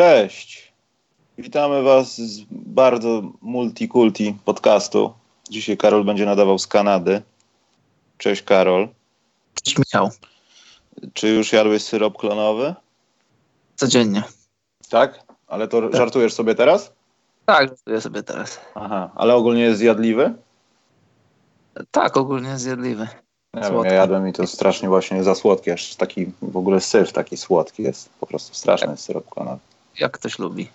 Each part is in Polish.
Cześć. Witamy Was z bardzo multikulti podcastu. Dzisiaj Karol będzie nadawał z Kanady. Cześć Karol. Cześć Michał. Czy już jadłeś syrop klonowy? Codziennie. Tak? Ale to tak. żartujesz sobie teraz? Tak, żartuję sobie teraz. Aha, ale ogólnie jest zjadliwy? Tak, ogólnie jest zjadliwy. Ja, wiem, ja jadłem i to strasznie właśnie za słodkie, aż taki w ogóle syr taki słodki jest, po prostu straszny tak. syrop klonowy. Jak ktoś lubi.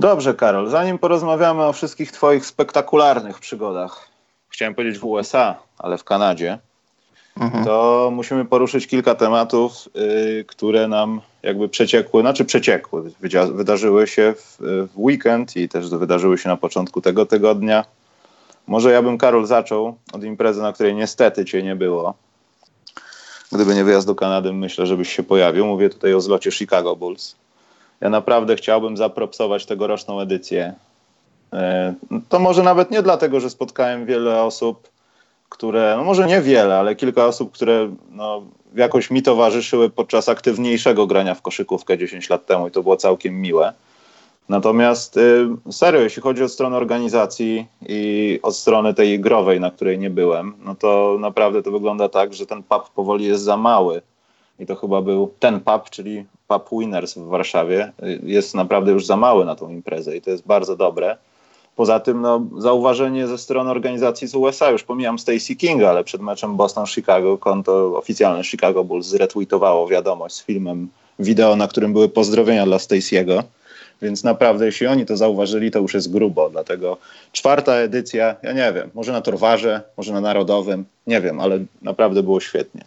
Dobrze, Karol, zanim porozmawiamy o wszystkich Twoich spektakularnych przygodach, chciałem powiedzieć w USA, ale w Kanadzie, mhm. to musimy poruszyć kilka tematów, y, które nam jakby przeciekły, znaczy przeciekły, wydarzyły się w, w weekend i też wydarzyły się na początku tego tygodnia. Może ja bym, Karol, zaczął od imprezy, na której niestety cię nie było. Gdyby nie wyjazd do Kanady, myślę, żebyś się pojawił. Mówię tutaj o zlocie Chicago Bulls. Ja naprawdę chciałbym zapropsować tegoroczną edycję. E, to może nawet nie dlatego, że spotkałem wiele osób, które, no może nie wiele, ale kilka osób, które no, jakoś mi towarzyszyły podczas aktywniejszego grania w koszykówkę 10 lat temu i to było całkiem miłe. Natomiast y, serio, jeśli chodzi o stronę organizacji i od strony tej growej, na której nie byłem, no to naprawdę to wygląda tak, że ten pub powoli jest za mały. I to chyba był ten pub, czyli pub Winners w Warszawie, y, jest naprawdę już za mały na tą imprezę i to jest bardzo dobre. Poza tym no, zauważenie ze strony organizacji z USA, już pomijam Stacy Kinga, ale przed meczem Boston-Chicago konto oficjalne Chicago Bulls zretweetowało wiadomość z filmem wideo, na którym były pozdrowienia dla Stacy'ego więc naprawdę, jeśli oni to zauważyli, to już jest grubo. Dlatego czwarta edycja, ja nie wiem, może na Torwarze, może na Narodowym, nie wiem, ale naprawdę było świetnie.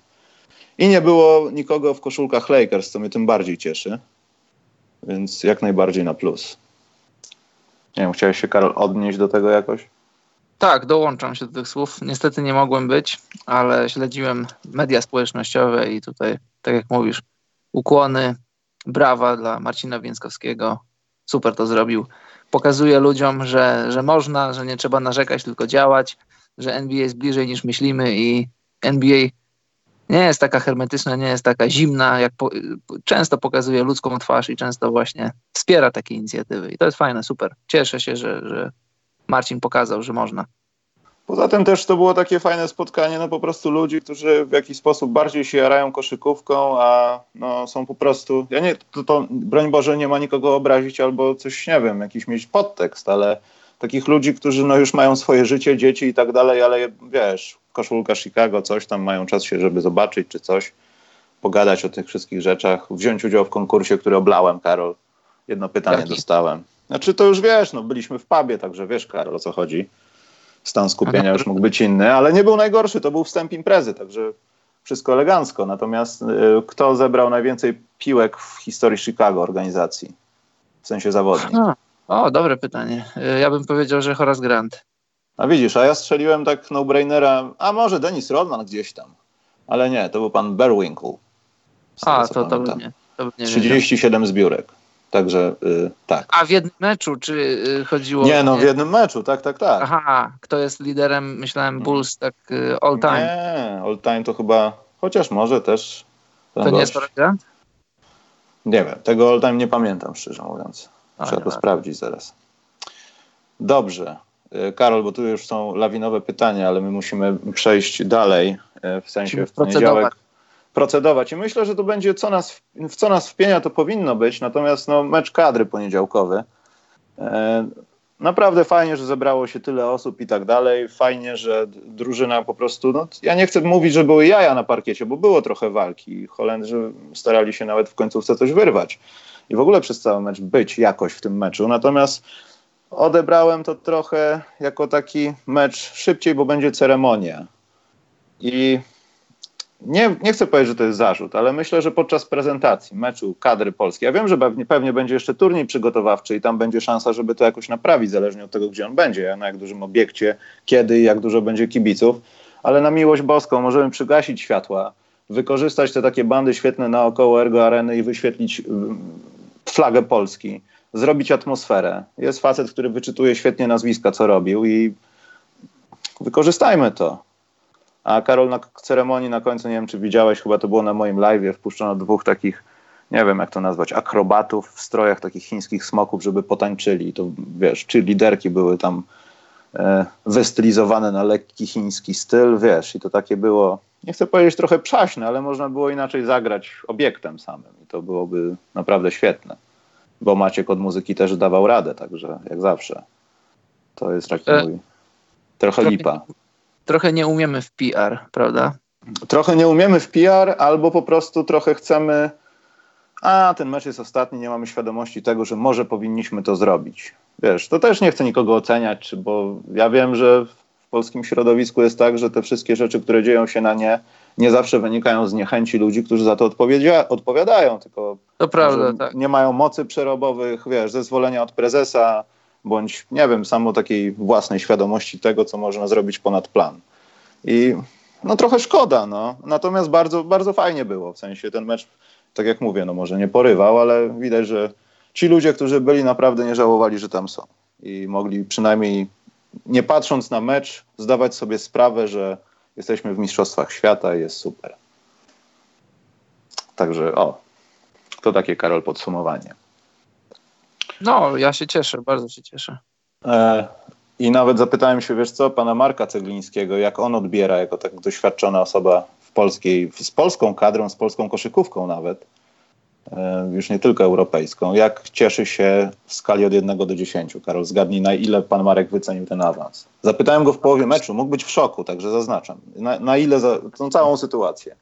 I nie było nikogo w koszulkach Lakers, co mnie tym bardziej cieszy. Więc jak najbardziej na plus. Nie wiem, chciałeś się, Karol, odnieść do tego jakoś? Tak, dołączam się do tych słów. Niestety nie mogłem być, ale śledziłem media społecznościowe i tutaj, tak jak mówisz, ukłony, brawa dla Marcina Więckowskiego, super to zrobił. Pokazuje ludziom, że, że można, że nie trzeba narzekać, tylko działać, że NBA jest bliżej niż myślimy i NBA nie jest taka hermetyczna, nie jest taka zimna, jak po, często pokazuje ludzką twarz i często właśnie wspiera takie inicjatywy. I to jest fajne, super. Cieszę się, że, że Marcin pokazał, że można. Poza tym też to było takie fajne spotkanie, no po prostu ludzi, którzy w jakiś sposób bardziej się jarają koszykówką, a no są po prostu, ja nie, to, to broń Boże nie ma nikogo obrazić albo coś, nie wiem, jakiś mieć podtekst, ale takich ludzi, którzy no już mają swoje życie, dzieci i tak dalej, ale wiesz, koszulka Chicago, coś tam mają czas się, żeby zobaczyć czy coś, pogadać o tych wszystkich rzeczach, wziąć udział w konkursie, który oblałem, Karol. Jedno pytanie Jaki? dostałem. Znaczy to już wiesz, no byliśmy w pubie, także wiesz, Karol, o co chodzi stan skupienia już mógł być inny, ale nie był najgorszy, to był wstęp imprezy, także wszystko elegancko. Natomiast y, kto zebrał najwięcej piłek w historii Chicago organizacji? W sensie zawodnik. o, dobre pytanie. Y, ja bym powiedział, że Horace Grant. A widzisz, a ja strzeliłem tak no-brainera, a może Dennis Rodman gdzieś tam. Ale nie, to był pan Berwinkle. A, to, to, nie, to nie 37 zbiórek. Także y, tak. A w jednym meczu, czy y, chodziło... Nie, no w jednym meczu, tak, tak, tak. Aha, kto jest liderem, myślałem. Bulls, tak y, all time. Nie, all time to chyba, chociaż może też... To gość. nie jest Grant? Nie wiem, tego all time nie pamiętam, szczerze mówiąc. Trzeba to sprawdzić zaraz. Dobrze. Karol, bo tu już są lawinowe pytania, ale my musimy przejść dalej, w sensie w poniedziałek procedować. I myślę, że to będzie, co nas, w co nas wpienia, to powinno być. Natomiast no, mecz kadry poniedziałkowy. E, naprawdę fajnie, że zebrało się tyle osób i tak dalej. Fajnie, że drużyna po prostu, no, ja nie chcę mówić, że były jaja na parkiecie, bo było trochę walki. Holendrzy starali się nawet w końcówce coś wyrwać. I w ogóle przez cały mecz być jakoś w tym meczu. Natomiast odebrałem to trochę jako taki mecz szybciej, bo będzie ceremonia. I nie, nie chcę powiedzieć, że to jest zarzut, ale myślę, że podczas prezentacji meczu kadry polskiej, ja wiem, że pewnie, pewnie będzie jeszcze turniej przygotowawczy i tam będzie szansa, żeby to jakoś naprawić, zależnie od tego, gdzie on będzie, na jak dużym obiekcie, kiedy i jak dużo będzie kibiców, ale na miłość boską możemy przygasić światła, wykorzystać te takie bandy świetne naokoło Ergo Areny i wyświetlić mm, flagę Polski, zrobić atmosferę. Jest facet, który wyczytuje świetnie nazwiska, co robił i wykorzystajmy to. A Karol na ceremonii na końcu, nie wiem czy widziałeś, chyba to było na moim live, wpuszczono dwóch takich nie wiem jak to nazwać, akrobatów w strojach takich chińskich smoków, żeby potańczyli. To wiesz, czy liderki były tam e, wystylizowane na lekki chiński styl, wiesz, i to takie było, nie chcę powiedzieć trochę przaśne, ale można było inaczej zagrać obiektem samym i to byłoby naprawdę świetne. Bo Maciek od muzyki też dawał radę, także jak zawsze. To jest taki e, mój trochę, trochę lipa. Trochę nie umiemy w PR, prawda? Trochę nie umiemy w PR, albo po prostu trochę chcemy a ten mecz jest ostatni, nie mamy świadomości tego, że może powinniśmy to zrobić. Wiesz, to też nie chcę nikogo oceniać, bo ja wiem, że w polskim środowisku jest tak, że te wszystkie rzeczy, które dzieją się na nie, nie zawsze wynikają z niechęci ludzi, którzy za to odpowiadają, tylko to prawda, tak. nie mają mocy przerobowych, wiesz, zezwolenia od prezesa, bądź nie wiem, samo takiej własnej świadomości tego, co można zrobić ponad plan. I no trochę szkoda, no. Natomiast bardzo, bardzo fajnie było, w sensie ten mecz tak jak mówię, no może nie porywał, ale widać, że ci ludzie, którzy byli, naprawdę nie żałowali, że tam są. I mogli przynajmniej, nie patrząc na mecz, zdawać sobie sprawę, że jesteśmy w Mistrzostwach Świata i jest super. Także o, to takie, Karol, podsumowanie. No, ja się cieszę, bardzo się cieszę. E, I nawet zapytałem się, wiesz co, pana Marka Ceglińskiego, jak on odbiera jako tak doświadczona osoba polskiej, z polską kadrą, z polską koszykówką nawet, już nie tylko europejską. Jak cieszy się w skali od 1 do 10? Karol, zgadnij, na ile pan Marek wycenił ten awans? Zapytałem go w połowie meczu, mógł być w szoku, także zaznaczam. Na, na ile za tą całą sytuację?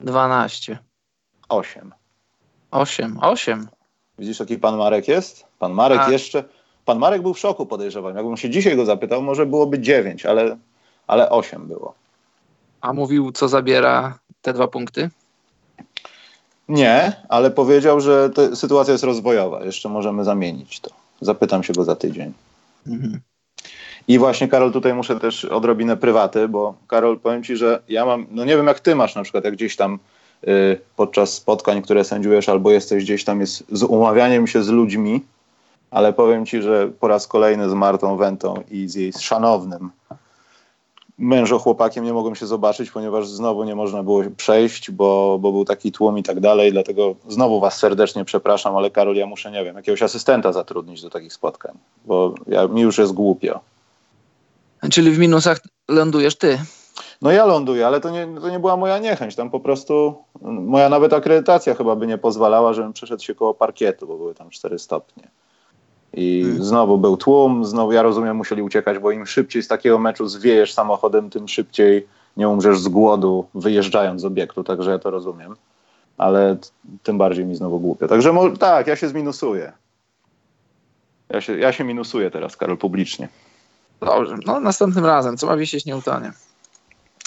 12. 8. 8, 8. Widzisz, jaki pan Marek jest? Pan Marek A. jeszcze. Pan Marek był w szoku, podejrzewam. Jakbym się dzisiaj go zapytał, może byłoby 9, ale, ale 8 było. A mówił, co zabiera te dwa punkty? Nie, ale powiedział, że sytuacja jest rozwojowa. Jeszcze możemy zamienić to. Zapytam się go za tydzień. Mhm. I właśnie, Karol, tutaj muszę też odrobinę prywaty, bo Karol, powiem ci, że ja mam, no nie wiem jak ty masz na przykład, jak gdzieś tam y, podczas spotkań, które sędziujesz, albo jesteś gdzieś tam jest z umawianiem się z ludźmi, ale powiem ci, że po raz kolejny z Martą Wentą i z jej szanownym mężo chłopakiem nie mogłem się zobaczyć, ponieważ znowu nie można było przejść, bo, bo był taki tłum i tak dalej, dlatego znowu was serdecznie przepraszam, ale Karol, ja muszę, nie wiem, jakiegoś asystenta zatrudnić do takich spotkań, bo ja, mi już jest głupio. Czyli w minusach lądujesz ty? No ja ląduję, ale to nie, to nie była moja niechęć, tam po prostu moja nawet akredytacja chyba by nie pozwalała, żebym przeszedł się koło parkietu, bo były tam cztery stopnie. I hmm. znowu był tłum, znowu ja rozumiem, musieli uciekać, bo im szybciej z takiego meczu zwiejesz samochodem, tym szybciej nie umrzesz z głodu, wyjeżdżając z obiektu, także ja to rozumiem. Ale tym bardziej mi znowu głupio. Także tak, ja się zminusuję. Ja się, ja się minusuję teraz, Karol, publicznie. Dobrze, no następnym razem, co ma wisieć nie utanie.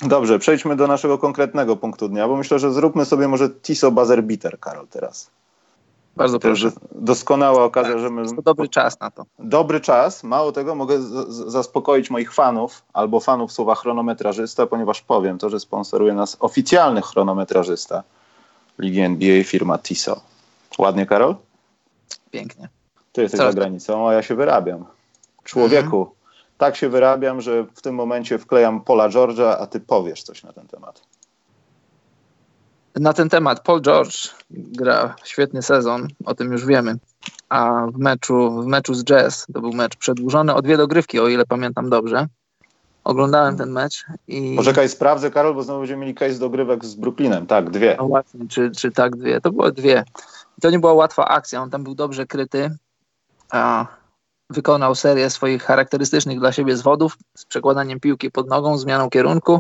Dobrze, przejdźmy do naszego konkretnego punktu dnia, bo myślę, że zróbmy sobie może Tiso Buzzer Bitter, Karol, teraz. Bardzo proszę. Doskonała okazja, tak, że my... To dobry czas na to. Dobry czas. Mało tego, mogę zaspokoić moich fanów albo fanów słowa chronometrażysta, ponieważ powiem to, że sponsoruje nas oficjalny chronometrażysta Ligi NBA, firma TISO. Ładnie, Karol? Pięknie. Ty jesteś Coraz za granicą, a ja się wyrabiam. Człowieku, mhm. tak się wyrabiam, że w tym momencie wklejam Pola George'a, a ty powiesz coś na ten temat na ten temat Paul George gra świetny sezon, o tym już wiemy. A w meczu, w meczu z Jazz, to był mecz przedłużony o dwie dogrywki, o ile pamiętam dobrze. Oglądałem ten mecz i... Poczekaj, sprawdzę Karol, bo znowu będziemy mieli case dogrywek z Brooklynem. Tak, dwie. No właśnie, czy, czy tak dwie. To było dwie. I to nie była łatwa akcja, on tam był dobrze kryty. A wykonał serię swoich charakterystycznych dla siebie zwodów z przekładaniem piłki pod nogą, zmianą kierunku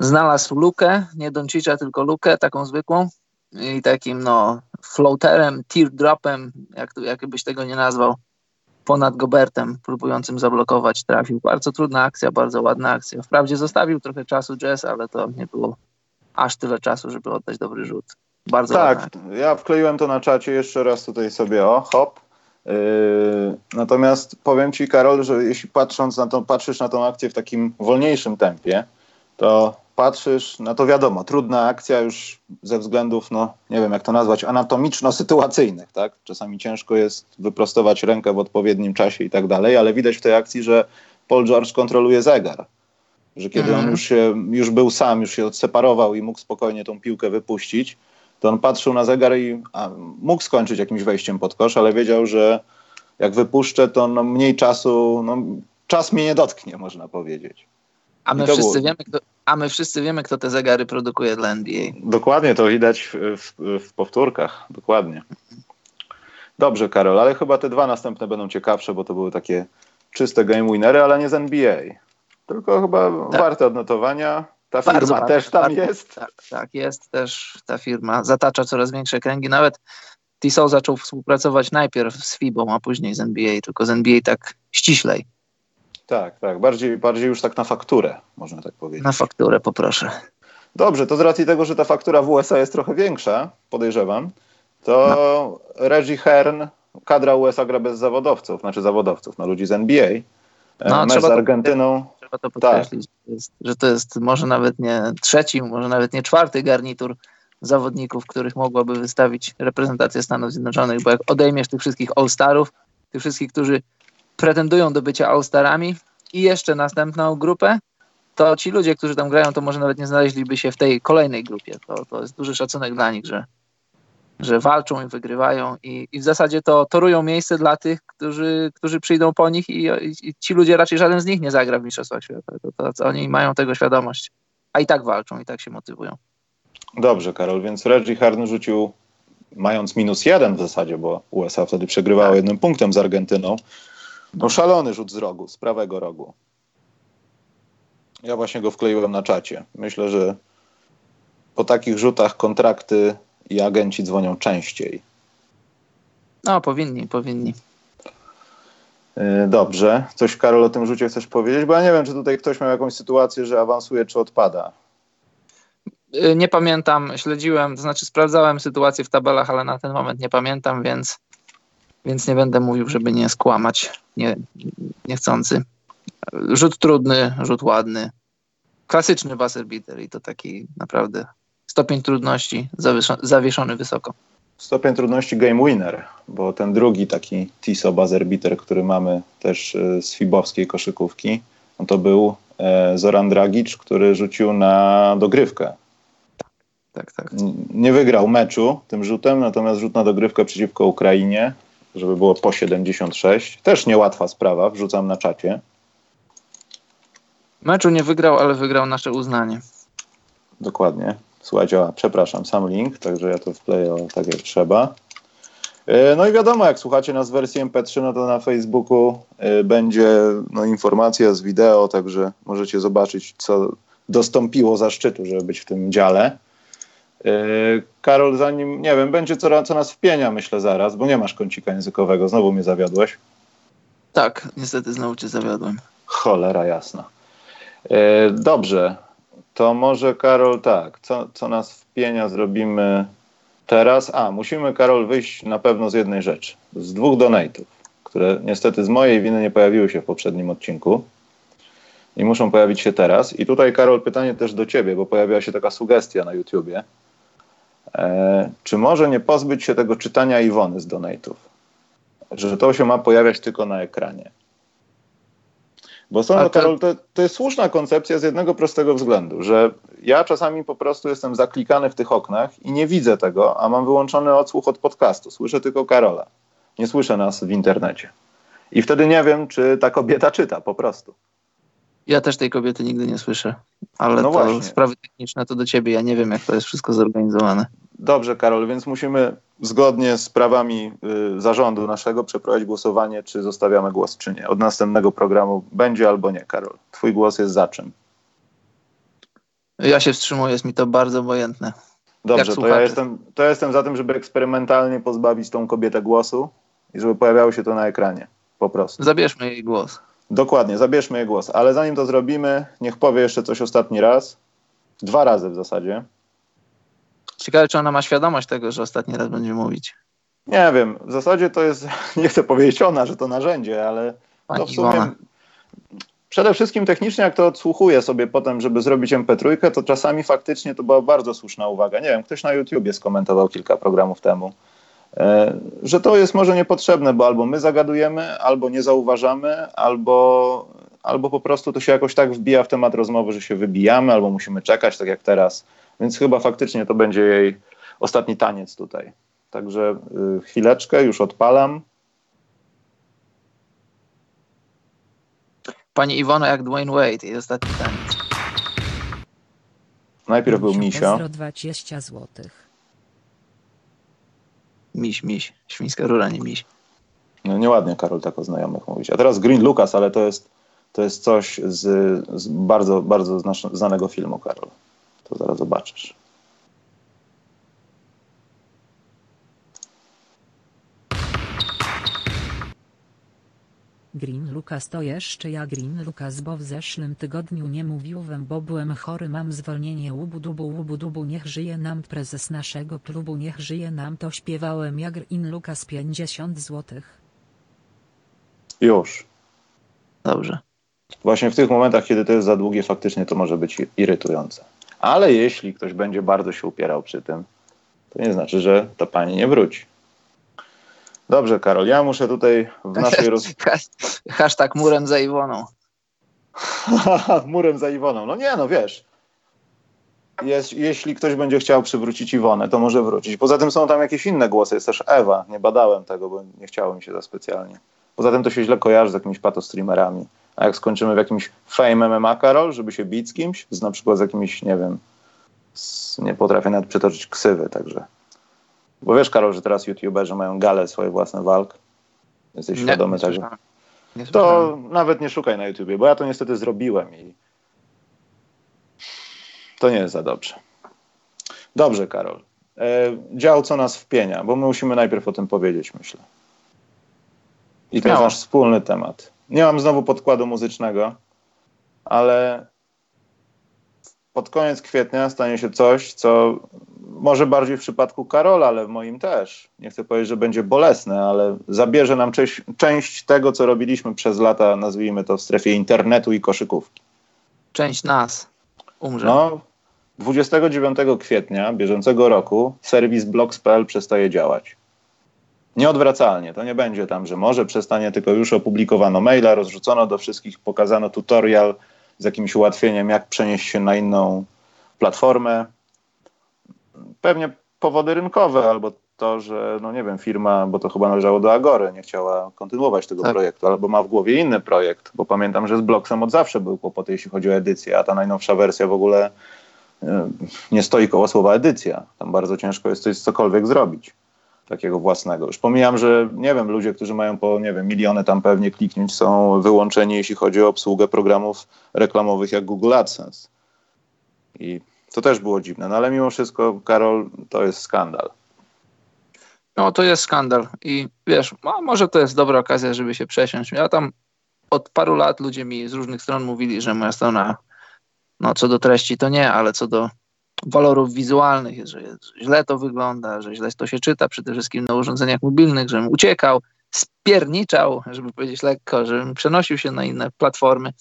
znalazł lukę, nie Doncicza, tylko lukę, taką zwykłą i takim no floaterem, teardropem, jak, jak byś tego nie nazwał, ponad Gobertem, próbującym zablokować, trafił. Bardzo trudna akcja, bardzo ładna akcja. Wprawdzie zostawił trochę czasu Jazz, ale to nie było aż tyle czasu, żeby oddać dobry rzut. Bardzo tak, ja wkleiłem to na czacie jeszcze raz tutaj sobie, o, hop. Yy, natomiast powiem Ci, Karol, że jeśli patrząc na to, patrzysz na tą akcję w takim wolniejszym tempie, to patrzysz, no to wiadomo, trudna akcja już ze względów, no nie wiem jak to nazwać, anatomiczno-sytuacyjnych, tak? Czasami ciężko jest wyprostować rękę w odpowiednim czasie i tak dalej, ale widać w tej akcji, że Paul George kontroluje zegar. Że kiedy mm. on mhm. już, się, już był sam, już się odseparował i mógł spokojnie tą piłkę wypuścić, to on patrzył na zegar i a, mógł skończyć jakimś wejściem pod kosz, ale wiedział, że jak wypuszczę, to no, mniej czasu, no, czas mnie nie dotknie, można powiedzieć. A my, wszyscy było... wiemy, kto, a my wszyscy wiemy, kto te zegary produkuje dla NBA. Dokładnie, to widać w, w, w powtórkach, dokładnie. Dobrze, Karol, ale chyba te dwa następne będą ciekawsze, bo to były takie czyste game winery, ale nie z NBA. Tylko chyba tak. warte odnotowania. Ta firma Bardzo też tam bardzo, jest. Tak, tak, jest też ta firma. Zatacza coraz większe kręgi. Nawet Tissot zaczął współpracować najpierw z FIBą, a później z NBA, tylko z NBA tak ściślej. Tak, tak. Bardziej, bardziej już tak na fakturę, można tak powiedzieć. Na fakturę poproszę. Dobrze, to z racji tego, że ta faktura w USA jest trochę większa, podejrzewam, to no. Reggie Hearn, kadra USA gra bez zawodowców, znaczy zawodowców, no ludzi z NBA. E, no, Mecz z Argentyną. To, trzeba to podkreślić, tak. że to jest może nawet nie trzeci, może nawet nie czwarty garnitur zawodników, których mogłaby wystawić reprezentacja Stanów Zjednoczonych, bo jak odejmiesz tych wszystkich All-Starów, tych wszystkich, którzy pretendują do bycia All-Starami i jeszcze następną grupę, to ci ludzie, którzy tam grają, to może nawet nie znaleźliby się w tej kolejnej grupie. To, to jest duży szacunek dla nich, że, że walczą i wygrywają i, i w zasadzie to torują miejsce dla tych, którzy, którzy przyjdą po nich i, i ci ludzie raczej żaden z nich nie zagra w Mistrzostwach Świata. To, to, oni mają tego świadomość, a i tak walczą, i tak się motywują. Dobrze, Karol, więc Reggie Harn rzucił mając minus jeden w zasadzie, bo USA wtedy przegrywało tak. jednym punktem z Argentyną. No szalony rzut z rogu, z prawego rogu. Ja właśnie go wkleiłem na czacie. Myślę, że po takich rzutach kontrakty i agenci dzwonią częściej. No, powinni, powinni. E, dobrze. Coś, Karol, o tym rzucie chcesz powiedzieć? Bo ja nie wiem, czy tutaj ktoś miał jakąś sytuację, że awansuje, czy odpada. E, nie pamiętam, śledziłem, to znaczy sprawdzałem sytuację w tabelach, ale na ten moment nie pamiętam, więc, więc nie będę mówił, żeby nie skłamać nie, niechcący. Rzut trudny, rzut ładny. Klasyczny buzzer beater i to taki naprawdę stopień trudności zawieszony wysoko. Stopień trudności game winner, bo ten drugi taki TISO buzzer beater, który mamy też e, z fibowskiej koszykówki, no to był e, Zoran Dragic, który rzucił na dogrywkę. Tak, tak. Nie wygrał meczu tym rzutem, natomiast rzut na dogrywkę przeciwko Ukrainie, żeby było po 76. Też niełatwa sprawa, wrzucam na czacie. Meczu nie wygrał, ale wygrał nasze uznanie. Dokładnie. Słuchajcie, a, przepraszam, sam link, także ja to wkleję tak jak trzeba. E, no i wiadomo, jak słuchacie nas w wersji MP3, no to na Facebooku e, będzie no, informacja z wideo, także możecie zobaczyć, co dostąpiło zaszczytu, żeby być w tym dziale. E, Karol, zanim, nie wiem, będzie co, co nas wpienia, myślę zaraz, bo nie masz kącika językowego, znowu mnie zawiodłeś. Tak, niestety znowu cię zawiodłem. Cholera jasna. Dobrze, to może Karol tak, co, co nas wpienia zrobimy teraz? A, musimy Karol wyjść na pewno z jednej rzeczy, z dwóch donate'ów, które niestety z mojej winy nie pojawiły się w poprzednim odcinku i muszą pojawić się teraz. I tutaj Karol pytanie też do ciebie, bo pojawiła się taka sugestia na YouTubie. E, czy może nie pozbyć się tego czytania Iwony z donate'ów? Że to się ma pojawiać tylko na ekranie. Bo są, Karol, to, to jest słuszna koncepcja z jednego prostego względu, że ja czasami po prostu jestem zaklikany w tych oknach i nie widzę tego, a mam wyłączony odsłuch od podcastu. Słyszę tylko Karola. Nie słyszę nas w internecie. I wtedy nie wiem, czy ta kobieta czyta po prostu. Ja też tej kobiety nigdy nie słyszę, ale no to właśnie. sprawy techniczne to do ciebie. Ja nie wiem, jak to jest wszystko zorganizowane. Dobrze, Karol, więc musimy zgodnie z prawami y, zarządu naszego przeprowadzić głosowanie, czy zostawiamy głos, czy nie. Od następnego programu będzie albo nie, Karol. Twój głos jest za czym? Ja się wstrzymuję, jest mi to bardzo obojętne. Dobrze, to ja, jestem, to ja jestem za tym, żeby eksperymentalnie pozbawić tą kobietę głosu i żeby pojawiało się to na ekranie. Po prostu. Zabierzmy jej głos. Dokładnie, zabierzmy jej głos. Ale zanim to zrobimy, niech powie jeszcze coś ostatni raz. Dwa razy w zasadzie. Ciekawe, czy ona ma świadomość tego, że ostatni raz będzie mówić. Nie wiem. W zasadzie to jest, nie chcę powiedzieć ona, że to narzędzie, ale to w sumie... Przede wszystkim technicznie, jak to odsłuchuję sobie potem, żeby zrobić MP3, to czasami faktycznie to była bardzo słuszna uwaga. Nie wiem, ktoś na YouTubie skomentował kilka programów temu, e, że to jest może niepotrzebne, bo albo my zagadujemy, albo nie zauważamy, albo, albo po prostu to się jakoś tak wbija w temat rozmowy, że się wybijamy, albo musimy czekać, tak jak teraz więc chyba faktycznie to będzie jej ostatni taniec tutaj. Także y, chwileczkę, już odpalam. Pani Iwona jak Dwayne Wade i ostatni taniec. Najpierw był Misio. 20 złotych. Miś, miś. Świńska rura, nie miś. No nieładnie Karol tak o znajomych mówić. A teraz Green Lucas, ale to jest, to jest coś z, z bardzo, bardzo znanego filmu, Karol. To zaraz zobaczysz. Green Lucas to jeszcze ja Green Lucas, bo w zeszłym tygodniu nie mówiłem, bo byłem chory, mam zwolnienie łubu-dubu, łubu-dubu, niech żyje nam prezes naszego klubu, niech żyje nam, to śpiewałem ja Green Lucas 50 złotych. Już. Dobrze. Właśnie w tych momentach, kiedy to jest za długie, faktycznie to może być irytujące. Ale jeśli ktoś będzie bardzo się upierał przy tym, to nie znaczy, że ta pani nie wróci. Dobrze, Karol, ja muszę tutaj w naszej roz... Hashtag murem za Iwoną. murem za Iwoną. No nie, no wiesz. Jest, jeśli ktoś będzie chciał przywrócić Iwonę, to może wrócić. Poza tym są tam jakieś inne głosy. Jest też Ewa. Nie badałem tego, bo nie chciało mi się za specjalnie. Poza tym to się źle kojarzy z jakimiś patostreamerami. A jak skończymy w jakimś fame MMA, Karol, żeby się bić z kimś, z na przykład z jakimiś, nie wiem, z, nie potrafię nawet przytoczyć ksywy, także bo wiesz, Karol, że teraz youtuberzy mają gale swoje własne walk. Jesteś nie, świadomy tego? To nawet nie szukaj na YouTubie, bo ja to niestety zrobiłem i to nie jest za dobrze. Dobrze, Karol. E, dział, co nas wpienia, bo my musimy najpierw o tym powiedzieć, myślę. I to jest nasz wspólny temat. Nie mam znowu podkładu muzycznego, ale pod koniec kwietnia stanie się coś, co może bardziej w przypadku Karola, ale w moim też. Nie chcę powiedzieć, że będzie bolesne, ale zabierze nam część, część tego, co robiliśmy przez lata, nazwijmy to w strefie internetu i koszykówki. Część nas umrze. No, 29 kwietnia bieżącego roku serwis blogs.pl przestaje działać. Nieodwracalnie. To nie będzie tam, że może przestanie, tylko już opublikowano maila, rozrzucono do wszystkich, pokazano tutorial z jakimś ułatwieniem, jak przenieść się na inną platformę pewnie powody rynkowe albo to, że, no nie wiem, firma, bo to chyba należało do Agory, nie chciała kontynuować tego tak. projektu, albo ma w głowie inny projekt, bo pamiętam, że z Blocksem od zawsze były kłopoty, jeśli chodzi o edycję, a ta najnowsza wersja w ogóle e, nie stoi koło słowa edycja. Tam bardzo ciężko jest coś cokolwiek zrobić takiego własnego. Już pomijam, że nie wiem, ludzie, którzy mają po, nie wiem, miliony tam pewnie kliknięć są wyłączeni, jeśli chodzi o obsługę programów reklamowych jak Google AdSense. I to też było dziwne, no ale mimo wszystko, Karol, to jest skandal. No to jest skandal i wiesz, no, może to jest dobra okazja, żeby się przesiąść. Ja tam od paru lat ludzie mi z różnych stron mówili, że moja strona, no co do treści to nie, ale co do walorów wizualnych, że źle to wygląda, że źle to się czyta, przede wszystkim na urządzeniach mobilnych, żebym uciekał, spierniczał, żeby powiedzieć lekko, żebym przenosił się na inne platformy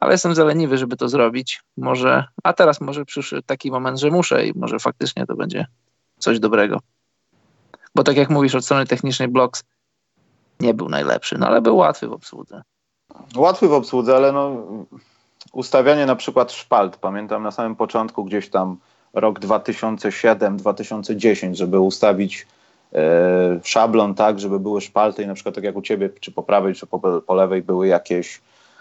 ale jestem zaleniwy, żeby to zrobić. Może, a teraz może przyszedł taki moment, że muszę i może faktycznie to będzie coś dobrego. Bo tak jak mówisz, od strony technicznej Blocks nie był najlepszy, no ale był łatwy w obsłudze. Łatwy w obsłudze, ale no ustawianie na przykład szpalt, pamiętam na samym początku gdzieś tam rok 2007-2010, żeby ustawić e, szablon tak, żeby były szpalty i na przykład tak jak u ciebie, czy po prawej, czy po, po lewej były jakieś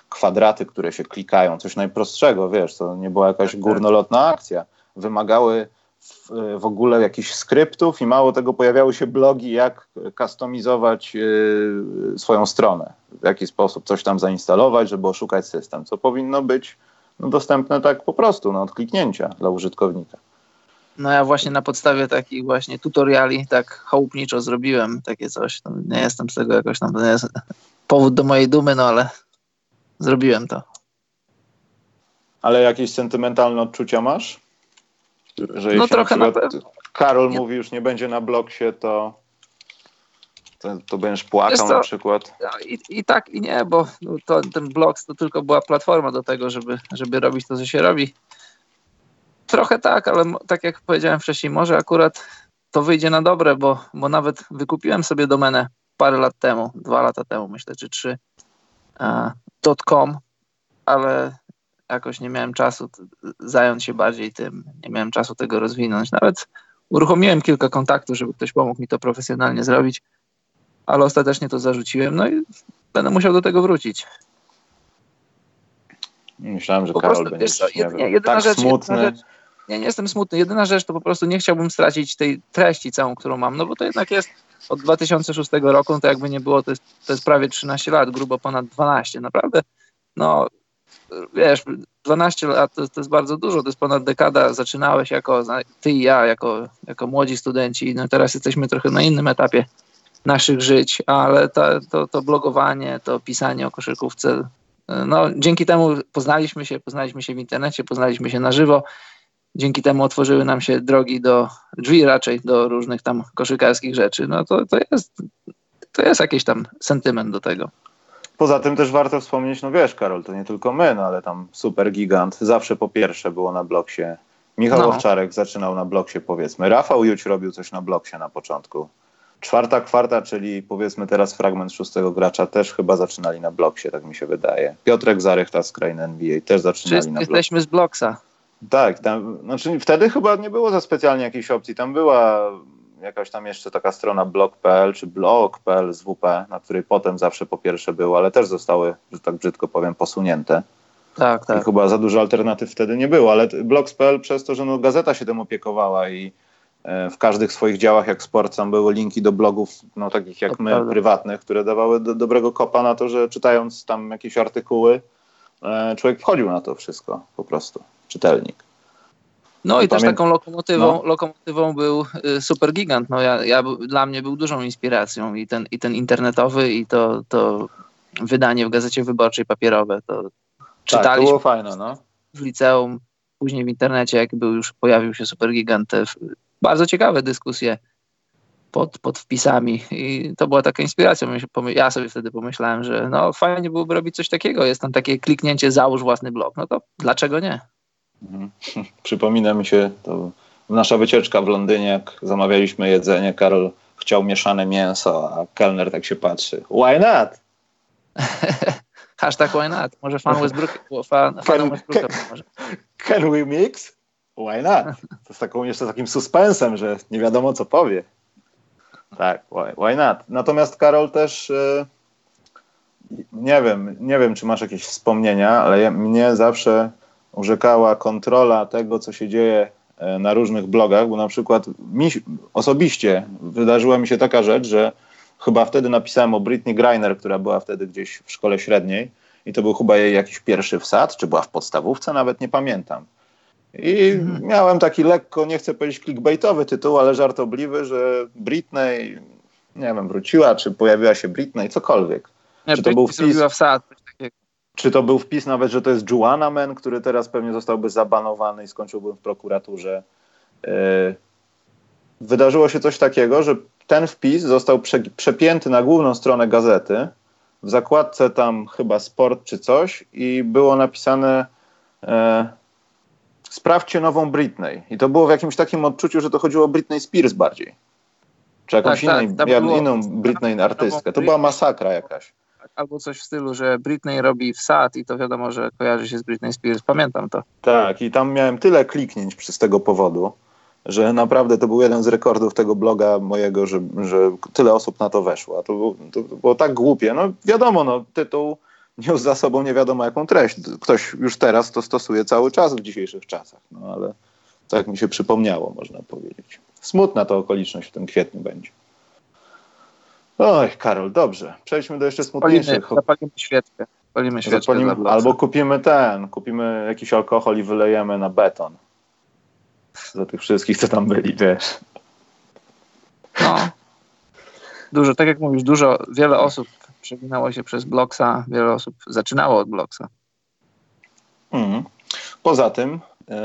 kwadraty, które się klikają, coś najprostszego, wiesz, to nie była jakaś tak, tak. górnolotna akcja. Wymagały w, w ogóle jakichś skryptów i mało tego pojawiały się blogi, jak kustomizować yy, swoją stronę, w jaki sposób coś tam zainstalować, żeby oszukać system, co powinno być no, dostępne tak po prostu, no, od kliknięcia dla użytkownika. No ja właśnie na podstawie takich właśnie tutoriali tak chałupniczo zrobiłem takie coś. nie jestem z tego jakoś tam, nie jest powód do mojej dumy, no ale Zrobiłem to. Ale jakieś sentymentalne odczucia masz? Że no trochę na, na Karol nie. mówi już nie będzie na bloksie, to, to, to będziesz płakał na przykład. I, I, tak i nie, bo to, ten blok to tylko była platforma do tego, żeby, żeby robić to, co się robi. Trochę tak, ale tak jak powiedziałem wcześniej, może akurat to wyjdzie na dobre, bo, bo nawet wykupiłem sobie domenę parę lat temu, dwa lata temu myślę, czy trzy .com, ale jakoś nie miałem czasu zająć się bardziej tym, nie miałem czasu tego rozwinąć. Nawet uruchomiłem kilka kontaktów, żeby ktoś pomógł mi to profesjonalnie zrobić, ale ostatecznie to zarzuciłem, no i będę musiał do tego wrócić. Myślałem, że po Karol prostu, będzie nie, jedyna tak rzecz, smutny. Jedyna rzecz, nie, nie jestem smutny. Jedyna rzecz to po prostu nie chciałbym stracić tej treści całą, którą mam, no bo to jednak jest od 2006 roku, no to jakby nie było, to jest, to jest prawie 13 lat, grubo ponad 12. Naprawdę, no wiesz, 12 lat to, to, jest bardzo dużo, to jest ponad dekada. Zaczynałeś jako, ty i ja, jako, jako młodzi studenci, no teraz jesteśmy trochę na innym etapie naszych żyć, ale to, to blogowanie, to pisanie o koszykówce, no dzięki temu poznaliśmy się, poznaliśmy się w internecie, poznaliśmy się na żywo, dzięki temu otworzyły nam się drogi do, drzwi raczej do różnych tam koszykarskich rzeczy, no to, to jest to jest jakiś tam sentyment do tego. Poza tym też warto wspomnieć, no wiesz, Karol, to nie tylko my, no ale tam super gigant zawsze po pierwsze było na bloksie. Michał no. Owczarek zaczynał na bloksie, powiedzmy. Rafał Juć robił coś na bloksie na początku. Czwarta kwarta, czyli powiedzmy teraz fragment szóstego gracza, też chyba zaczynali na bloksie, tak mi się wydaje. Piotrek Zarychta z krainy NBA też zaczynali Wszyscy na bloksie. jesteśmy z bloksa. Tak, tam, znaczy wtedy chyba nie było za specjalnie jakiejś opcji. Tam była jakaś tam jeszcze taka strona blog.pl czy blog.pl z WP, na której potem zawsze po pierwsze było, ale też zostały, że tak brzydko powiem, posunięte. Tak, tak. I chyba za dużo alternatyw wtedy nie było, ale blogs.pl przez to, że no, gazeta się tym opiekowała i w każdych swoich działach, jak sport, tam były linki do blogów, no takich jak to my, prywatnych, które dawały do, dobrego kopa na to, że czytając tam jakieś artykuły, e, człowiek wchodził na to wszystko po prostu, czytelnik. No i, też taką lokomotywą, no. lokomotywą był y, Super Gigant. No ja, ja, dla mnie był dużą inspiracją i ten, i ten internetowy i to, to wydanie w Gazecie Wyborczej papierowe. To czytaliśmy tak, to było fajne, no. w liceum, później w internecie, jak był już pojawił się Super Gigant. Bardzo ciekawe dyskusje pod, pod wpisami i to była taka inspiracja. Ja sobie wtedy pomyślałem, że no fajnie byłoby robić coś takiego. Jest tam takie kliknięcie, załóż własny blog. No to dlaczego nie? Mhm. Przypomina mi się to nasza wycieczka w Londynie, jak zamawialiśmy jedzenie, Karol chciał mieszane mięso, a kelner tak się patrzy. Why not? Hashtag why not? Może fan Westbrook, fan, can, Westbrooka can, can we mix? Why not? To z taką jeszcze takim suspensem, że nie wiadomo co powie. Tak, why, why not? Natomiast Karol też yy, nie wiem, nie wiem czy masz jakieś wspomnienia, ale mnie zawsze urzekała kontrola tego, co się dzieje e, na różnych blogach, bo na przykład mi, osobiście wydarzyła mi się taka rzecz, że chyba wtedy napisałem o Britney Griner, która była wtedy gdzieś w szkole średniej i to był chyba jej jakiś pierwszy wsad, czy była w podstawówce, nawet nie pamiętam. I miałem taki lekko, nie chcę powiedzieć clickbaitowy tytuł, ale żartobliwy, że Britney, nie wiem, wróciła, czy pojawiła się Britney, cokolwiek. Nie, czy to był wpis, wsad, czy to był wpis nawet, że to jest Juana Men, który teraz pewnie zostałby zabanowany i skończyłby w prokuraturze. E, wydarzyło się coś takiego, że ten wpis został prze, przepięty na główną stronę gazety. W zakładce tam chyba sport czy coś i było napisane e, sprawdźcie nową Britney. I to było w jakimś takim odczuciu, że to chodziło o Britney Spears bardziej. Czy jakąś tak, innej, tak, inną Britney artystkę. To była masakra jakaś albo coś w stylu, że Britney robi wsad i to wiadomo, że kojarzy się z Britney Spears. Pamiętam to. Tak, i tam miałem tyle kliknięć z tego powodu, że naprawdę to był jeden z rekordów tego bloga mojego, że, że tyle osób na to weszło. A to, było, to było tak głupie. No wiadomo, no, tytuł niósł za sobą nie wiadomo jaką treść. Ktoś już teraz to stosuje cały czas w dzisiejszych czasach, no ale tak mi się przypomniało, można powiedzieć. Smutna to okoliczność w tym kwietniu będzie. Oj, Karol, dobrze. Przejdźmy do jeszcze smutniejszych. Zapalimy świeczkę. Zapalimy świeczkę Zapalimy, albo kupimy ten, kupimy jakiś alkohol i wylejemy na beton. Za tych wszystkich, co tam byli, wiesz. No. Dużo, tak jak mówisz, dużo, wiele osób przewinęło się przez Blocksa, wiele osób zaczynało od Blocksa. Mhm. Poza tym, yy,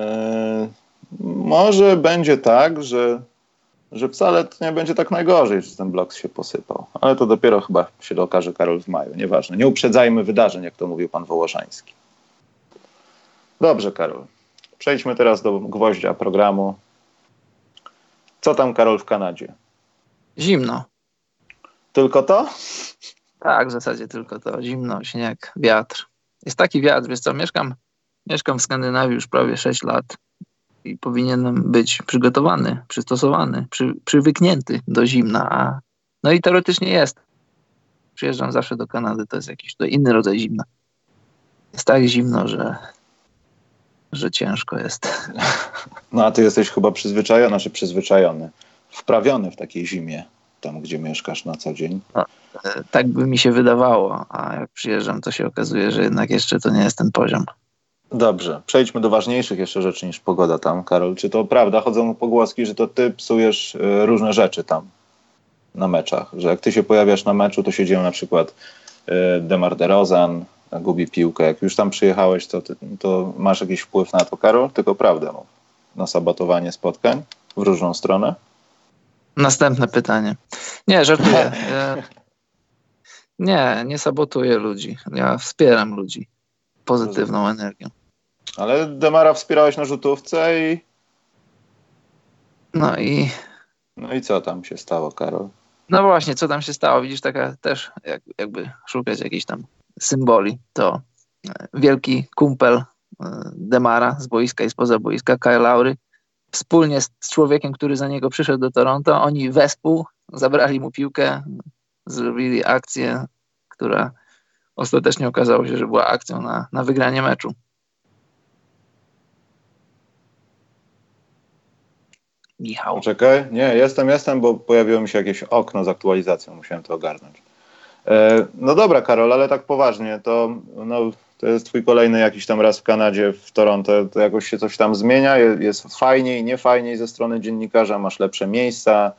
może będzie tak, że że wcale to nie będzie tak najgorzej, że ten blok się posypał. Ale to dopiero chyba się okaże Karol w maju, nieważne. Nie uprzedzajmy wydarzeń, jak to mówił pan Wołoszański. Dobrze, Karol. Przejdźmy teraz do gwoździa programu. Co tam, Karol, w Kanadzie? Zimno. Tylko to? Tak, w zasadzie tylko to. Zimno, śnieg, wiatr. Jest taki wiatr, wiesz co, mieszkam, mieszkam w Skandynawii już prawie 6 lat i powinienem być przygotowany, przystosowany, przy, przywyknięty do zimna. A, no i teoretycznie jest. Przyjeżdżam zawsze do Kanady, to jest jakiś to inny rodzaj zimna. Jest tak zimno, że, że ciężko jest. No a ty jesteś chyba przyzwyczajony, znaczy przyzwyczajony, wprawiony w takiej zimie, tam gdzie mieszkasz na co dzień. No, e, tak by mi się wydawało, a jak przyjeżdżam, to się okazuje, że jednak jeszcze to nie jest ten poziom. Dobrze, przejdźmy do ważniejszych jeszcze rzeczy niż pogoda tam, Karol. Czy to prawda, chodzą pogłoski, że to ty psujesz y, różne rzeczy tam na meczach? Że jak ty się pojawiasz na meczu, to się dzieją na przykład y, Demar DeRozan, gubi piłkę. Jak już tam przyjechałeś, to, to masz jakiś wpływ na to, Karol? Tylko prawdę mów. Na sabotowanie spotkań w różną stronę? Następne pytanie. Nie, żartuję. nie, nie sabotuję ludzi. Ja wspieram ludzi pozytywną energią. Ale Demara wspierałeś na rzutówce i... No i... No i co tam się stało, Karol? No właśnie, co tam się stało? Widzisz, taka też jak, jakby szukać jakiejś tam symboli, to e, wielki kumpel e, Demara z boiska i spoza boiska, Kyle Lowry, wspólnie z człowiekiem, który za niego przyszedł do Toronto, oni wespół zabrali mu piłkę, zrobili akcję, która ostatecznie okazało się, że była akcją na, na wygranie meczu. Michał. Czekaj, nie, jestem, jestem, bo pojawiło mi się jakieś okno z aktualizacją, musiałem to ogarnąć. E, no dobra, Karol, ale tak poważnie, to, no, to jest twój kolejny jakiś tam raz w Kanadzie, w Toronto, to jakoś się coś tam zmienia, jest fajniej, nie fajniej ze strony dziennikarza, masz lepsze miejsca,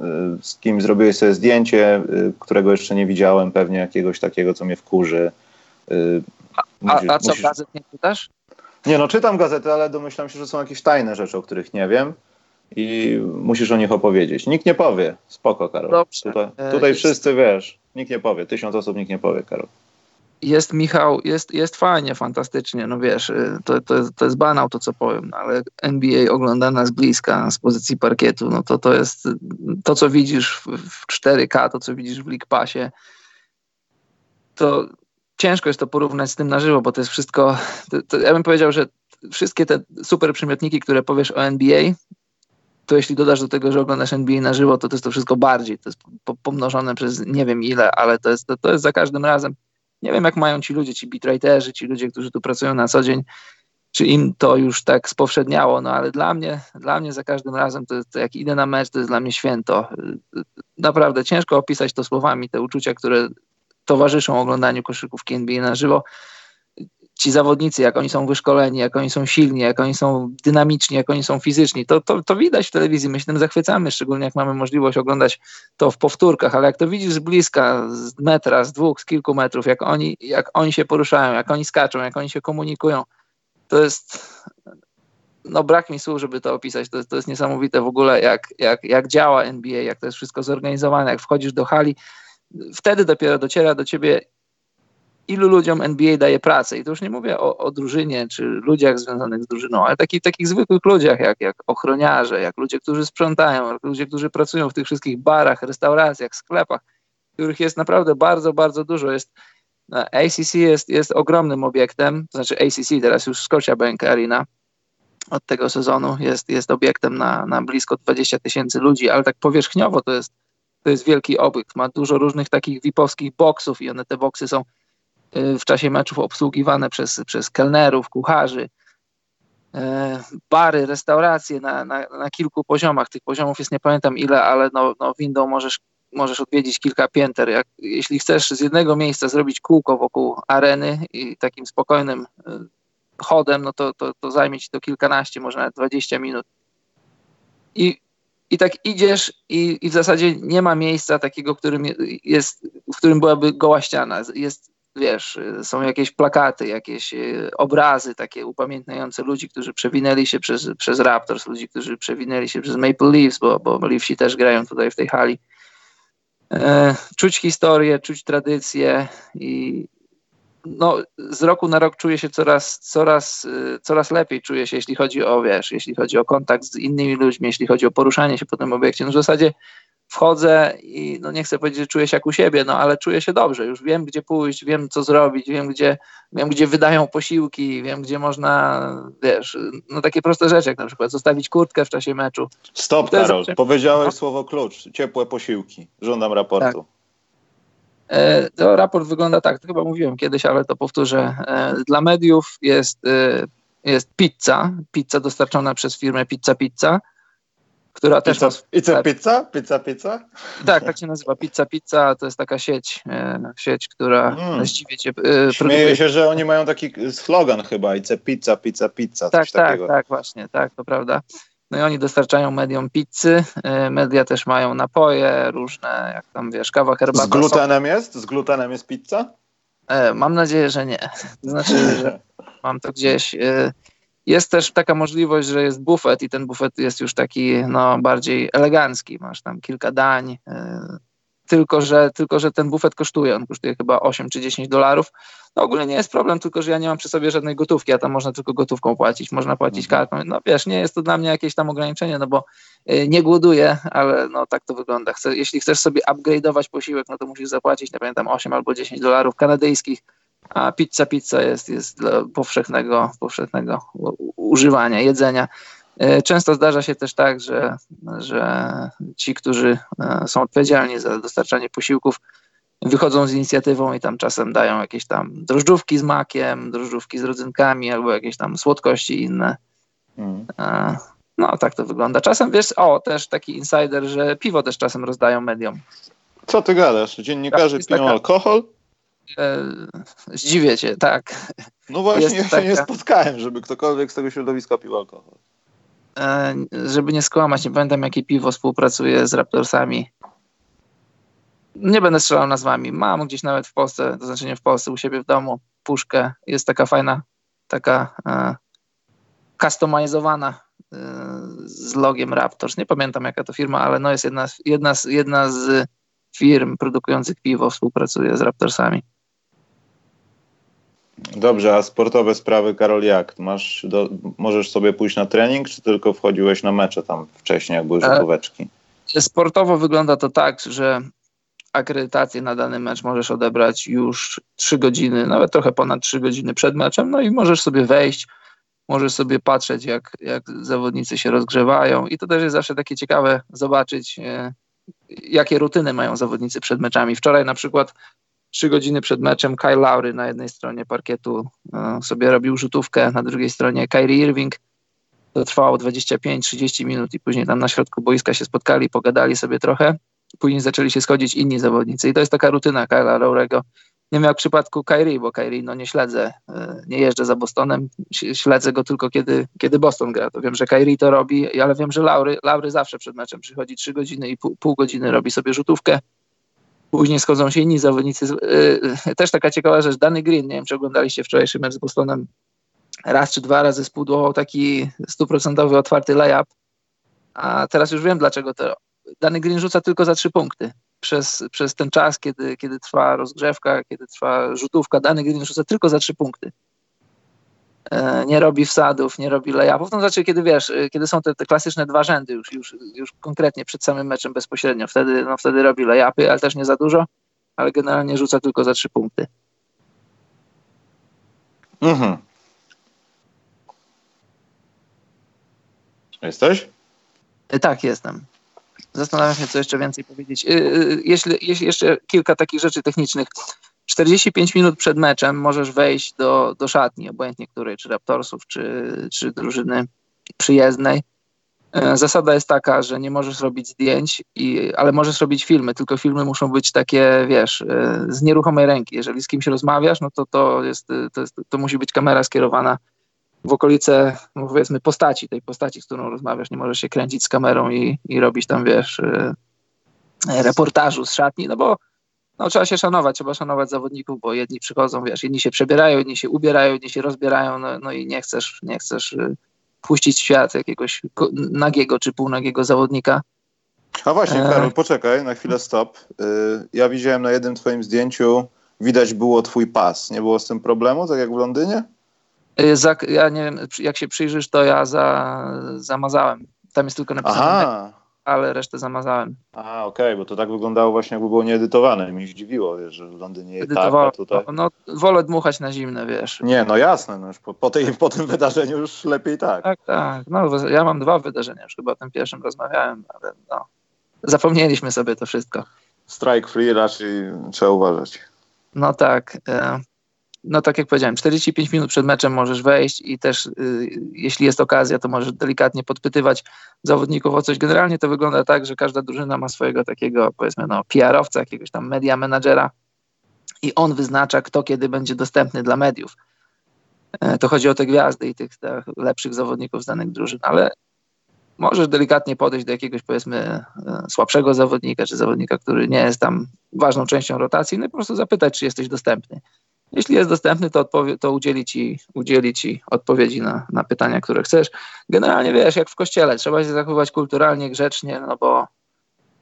e, z kim zrobiłeś sobie zdjęcie, e, którego jeszcze nie widziałem, pewnie jakiegoś takiego, co mnie wkurzy. Musisz, a, a co, musisz... gazet nie czytasz? Nie, no czytam gazety, ale domyślam się, że są jakieś tajne rzeczy, o których nie wiem i musisz o nich opowiedzieć. Nikt nie powie. Spoko, Karol. Dobrze. Tutaj, tutaj wszyscy wiesz. Nikt nie powie. Tysiąc osób nikt nie powie, Karol. Jest Michał, jest, jest fajnie, fantastycznie, no wiesz, y, to, to, jest, to jest banał to, co powiem, no ale NBA oglądana z bliska, z pozycji parkietu, no to to jest to, co widzisz w, w 4K, to, co widzisz w League Passie, to ciężko jest to porównać z tym na żywo, bo to jest wszystko, to, to ja bym powiedział, że wszystkie te super przymiotniki, które powiesz o NBA, to jeśli dodasz do tego, że oglądasz NBA na żywo, to to jest to wszystko bardziej, to jest pomnożone przez nie wiem ile, ale to jest, to, to jest za każdym razem, nie wiem jak mają ci ludzie, ci bitrighterzy, ci ludzie, którzy tu pracują na co dzień, czy im to już tak spowszedniało, no ale dla mnie, dla mnie za każdym razem, to, to jak idę na mecz, to jest dla mnie święto. Naprawdę ciężko opisać to słowami, te uczucia, które towarzyszą oglądaniu koszykówki NBA na żywo ci zawodnicy, jak oni są wyszkoleni, jak oni są silni, jak oni są dynamiczni, jak oni są fizyczni, to, to, to widać w telewizji. My się tym zachwycamy, szczególnie jak mamy możliwość oglądać to w powtórkach, ale jak to widzisz z bliska, z metra, z dwóch, z kilku metrów, jak oni, jak oni się poruszają, jak oni skaczą, jak oni się komunikują, to jest no brak mi słów, żeby to opisać. To, to jest niesamowite w ogóle, jak, jak, jak działa NBA, jak to jest wszystko zorganizowane, jak wchodzisz do hali, wtedy dopiero dociera do ciebie, ilu ludziom NBA daje pracę. I to już nie mówię o, o drużynie czy ludziach związanych z drużyną, ale taki, takich zwykłych ludziach, jak, jak ochroniarze, jak ludzie, którzy sprzątają, jak ludzie, którzy pracują w tych wszystkich barach, restauracjach, sklepach, których jest naprawdę bardzo, bardzo dużo. Jest, ACC jest, jest ogromnym obiektem, znaczy ACC, teraz już Scotiabank Arena, od tego sezonu jest, jest obiektem na, na blisko 20 tysięcy ludzi, ale tak powierzchniowo to jest, to jest wielki obiekt. Ma dużo różnych takich VIP-owskich boksów i one te boksy są w czasie meczów obsługiwane przez, przez kelnerów, kucharzy, y, bary, restauracje na, na, na kilku poziomach. Tych poziomów jest nie pamiętam ile, ale no, no windą możesz, możesz odwiedzić kilka pięter. Jak, jeśli chcesz z jednego miejsca zrobić kółko wokół areny i takim spokojnym y, chodem, no to, to, to zajmie ci to kilkanaście, może nawet 20 minut. I, i tak idziesz i, i w zasadzie nie ma miejsca takiego, którym jest, w którym byłaby goła ściana. Jest wiesz, są jakieś plakaty, jakieś e, obrazy takie upamiętniające ludzi, którzy przewinęli się przez, przez Raptors, ludzi, którzy przewinęli się przez Maple Leafs, bo, bo Leafsi też grają tutaj w tej hali. E, czuć historię, czuć tradycję i no, z roku na rok czuję się coraz, coraz, e, coraz lepiej, czuję się, jeśli chodzi o, wiesz, jeśli chodzi o kontakt z innymi ludźmi, jeśli chodzi o poruszanie się po tym obiekcie. No w zasadzie wchodzę i no nie chcę powiedzieć, że czuję się jak u siebie, no ale czuję się dobrze, już wiem gdzie pójść, wiem co zrobić, wiem gdzie, wiem gdzie wydają posiłki, wiem gdzie można, wiesz, no takie proste rzeczy, jak na przykład zostawić kurtkę w czasie meczu. Stop Karol, powiedziałeś no. słowo klucz, ciepłe posiłki, żądam raportu. Tak. E, to raport wygląda tak, to chyba mówiłem kiedyś, ale to powtórzę. E, dla mediów jest, e, jest pizza, pizza dostarczona przez firmę Pizza Pizza, która też pizza, ma... Pizza Pizza? Pizza Pizza? Tak, tak się nazywa. Pizza Pizza to jest taka sieć, sieć która mm. zdziwie cię Śmieję produkuje. się, że oni mają taki slogan chyba, Ice Pizza, Pizza, Pizza, Tak, tak, takiego. tak, właśnie, tak, to prawda. No i oni dostarczają mediom pizzy, y, media też mają napoje różne, jak tam wiesz, kawa, herbata. Z glutenem sok. jest? Z glutenem jest pizza? E, mam nadzieję, że nie. To znaczy, że mam to gdzieś. Jest też taka możliwość, że jest bufet i ten bufet jest już taki no, bardziej elegancki. Masz tam kilka dań, y, tylko że, tylko że ten bufet kosztuje, on kosztuje chyba 8 czy 10 dolarów. No ogólnie nie jest problem, tylko że ja nie mam przy sobie żadnej gotówki, a tam można tylko gotówką płacić, można płacić mhm. kartą. No wiesz, nie jest to dla mnie jakieś tam ograniczenie, no bo y, nie głoduję, ale no tak to wygląda. Chcę, jeśli chcesz sobie upgrade'ować posiłek, no to musisz zapłacić, nie pamiętam, 8 albo 10 dolarów kanadyjskich, a pizza pizza jest, jest dla powszechnego, powszechnego używania, jedzenia. E, często zdarza się też tak, że, że ci, którzy e, są odpowiedzialni za dostarczanie posiłków, wychodzą z inicjatywą i tam czasem dają jakieś tam drożdżówki z makiem, drożdżówki z rodzynkami albo jakieś tam słodkości inne. Mm. E, no, tak to wygląda. Czasem wiesz, o, też taki insider, że piwo też czasem rozdają mediom. Co ty gadasz? Dziennikarze tak, piją taka... alkohol? Zdziwię cię, tak. No właśnie, ja się taka... nie spotkałem, żeby ktokolwiek z tego środowiska pił alkohol. E, żeby nie skłamać, nie pamiętam jakie piwo współpracuje z Raptorsami. Nie będę strzelał nazwami. Mam gdzieś nawet w Polsce, to znaczy nie w Polsce, u siebie w domu puszkę. Jest taka fajna, taka e, customizowana e, z logiem Raptors. Nie pamiętam jaka to firma, ale no jest jedna, jedna, jedna z firm produkujących piwo współpracuje z Raptorsami. Dobrze, a sportowe sprawy, Karol, jak? Masz do, możesz sobie pójść na trening, czy tylko wchodziłeś na mecze tam wcześniej, jak były rzutóweczki? Sportowo wygląda to tak, że akredytację na dany mecz możesz odebrać już 3 godziny, nawet trochę ponad 3 godziny przed meczem, no i możesz sobie wejść, możesz sobie patrzeć, jak, jak zawodnicy się rozgrzewają i to też jest zawsze takie ciekawe zobaczyć, e, jakie rutyny mają zawodnicy przed meczami. Wczoraj na przykład trzy godziny przed meczem Kyle Lowry na jednej stronie parkietu e, sobie robił rzutówkę, na drugiej stronie Kyrie Irving. To trwało 25-30 minut i później tam na środku boiska się spotkali, pogadali sobie trochę. Później zaczęli się schodzić inni zawodnicy i to jest taka rutyna Kyla Lowry'ego. Nie w przypadku Kyrie, bo Kyrie no nie śledzę, e, nie jeżdżę za Bostonem, śledzę go tylko kiedy, kiedy Boston gra. To wiem, że Kyrie to robi, ale wiem, że Laury, Laury zawsze przed meczem przychodzi 3 godziny i pół, pół godziny robi sobie rzutówkę Później schodzą się inni zawodnicy. Yy, też taka ciekawa rzecz, Danny Green, nie wiem czy oglądaliście wczorajszy mecz z Bostonem, raz czy dwa razy spudłował taki stuprocentowy otwarty layup, a teraz już wiem dlaczego to. Danny Green rzuca tylko za trzy punkty. Przez, przez ten czas, kiedy, kiedy trwa rozgrzewka, kiedy trwa rzutówka, Danny Green rzuca tylko za trzy punkty. E, nie robi wsadów, nie robi layupów. No znaczy, kiedy wiesz, e, kiedy są te, te, klasyczne dwa rzędy już, już, już konkretnie przed samym meczem bezpośrednio, wtedy, no, wtedy robi layupy, ale też nie za dużo, ale generalnie rzuca tylko za trzy punkty. Mhm. Jesteś? E, tak, jestem. Zastanawiam się, co jeszcze więcej powiedzieć. Jeśli, jeśli jeszcze kilka takich rzeczy technicznych. 45 minut przed meczem możesz wejść do, do szatni, obojętnie której, czy Raptorsów, czy, czy drużyny przyjezdnej. E, zasada jest taka, że nie możesz robić zdjęć, i, ale możesz robić filmy, tylko filmy muszą być takie, wiesz, e, z nieruchomej ręki. Jeżeli z kimś rozmawiasz, no to to, jest, to, jest, to musi być kamera skierowana w okolice, no powiedzmy, postaci, tej postaci, z którą rozmawiasz. Nie możesz się kręcić z kamerą i, i robić tam, wiesz, e, reportażu z szatni, no bo no, trzeba się szanować, trzeba szanować zawodników, bo jedni przychodzą, wiesz, jedni się przebierają, jedni się ubierają, jedni się rozbierają, no, no i nie chcesz, nie chcesz y, puścić w świat jakiegoś nagiego czy półnagiego zawodnika. A właśnie, e, Karol, poczekaj, na chwilę stop. Y, ja widziałem na jednym twoim zdjęciu, widać było twój pas. Nie było z tym problemu, tak jak w Londynie? Y, ja nie wiem, jak się przyjrzysz, to ja za, zamazałem. Tam jest tylko napisane Aha. Ale resztę zamazałem. A, okej, okay, bo to tak wyglądało właśnie jakby było nieedytowane. Mi dziwiło, wiesz, że w Londynie jest tak, a tutaj... No, no, wolę dmuchać na zimne, wiesz. Nie, no jasne, no już po, po, tej, po tym wydarzeniu już lepiej tak. Tak, tak. No, ja mam dwa wydarzenia, już chyba o tym pierwszym rozmawiałem, ale no, zapomnieliśmy sobie to wszystko. Strike free raczej trzeba uważać. No tak. E, no tak jak powiedziałem, 45 minut przed meczem możesz wejść i też y, jeśli jest okazja, to możesz delikatnie podpytywać zawodników o coś. Generalnie to wygląda tak, że każda drużyna ma swojego takiego powiedzmy no PR-owca, jakiegoś tam media managera i on wyznacza, kto kiedy będzie dostępny dla mediów. E, to chodzi o te gwiazdy i tych, tych lepszych zawodników z danych drużyn, ale możesz delikatnie podejść do jakiegoś powiedzmy e, słabszego zawodnika, czy zawodnika, który nie jest tam ważną częścią rotacji, no i po prostu zapytać, czy jesteś dostępny. Jeśli jest dostępny, to, to udzieli, ci, udzieli ci odpowiedzi na, na pytania, które chcesz. Generalnie wiesz, jak w kościele, trzeba się zachowywać kulturalnie, grzecznie, no bo,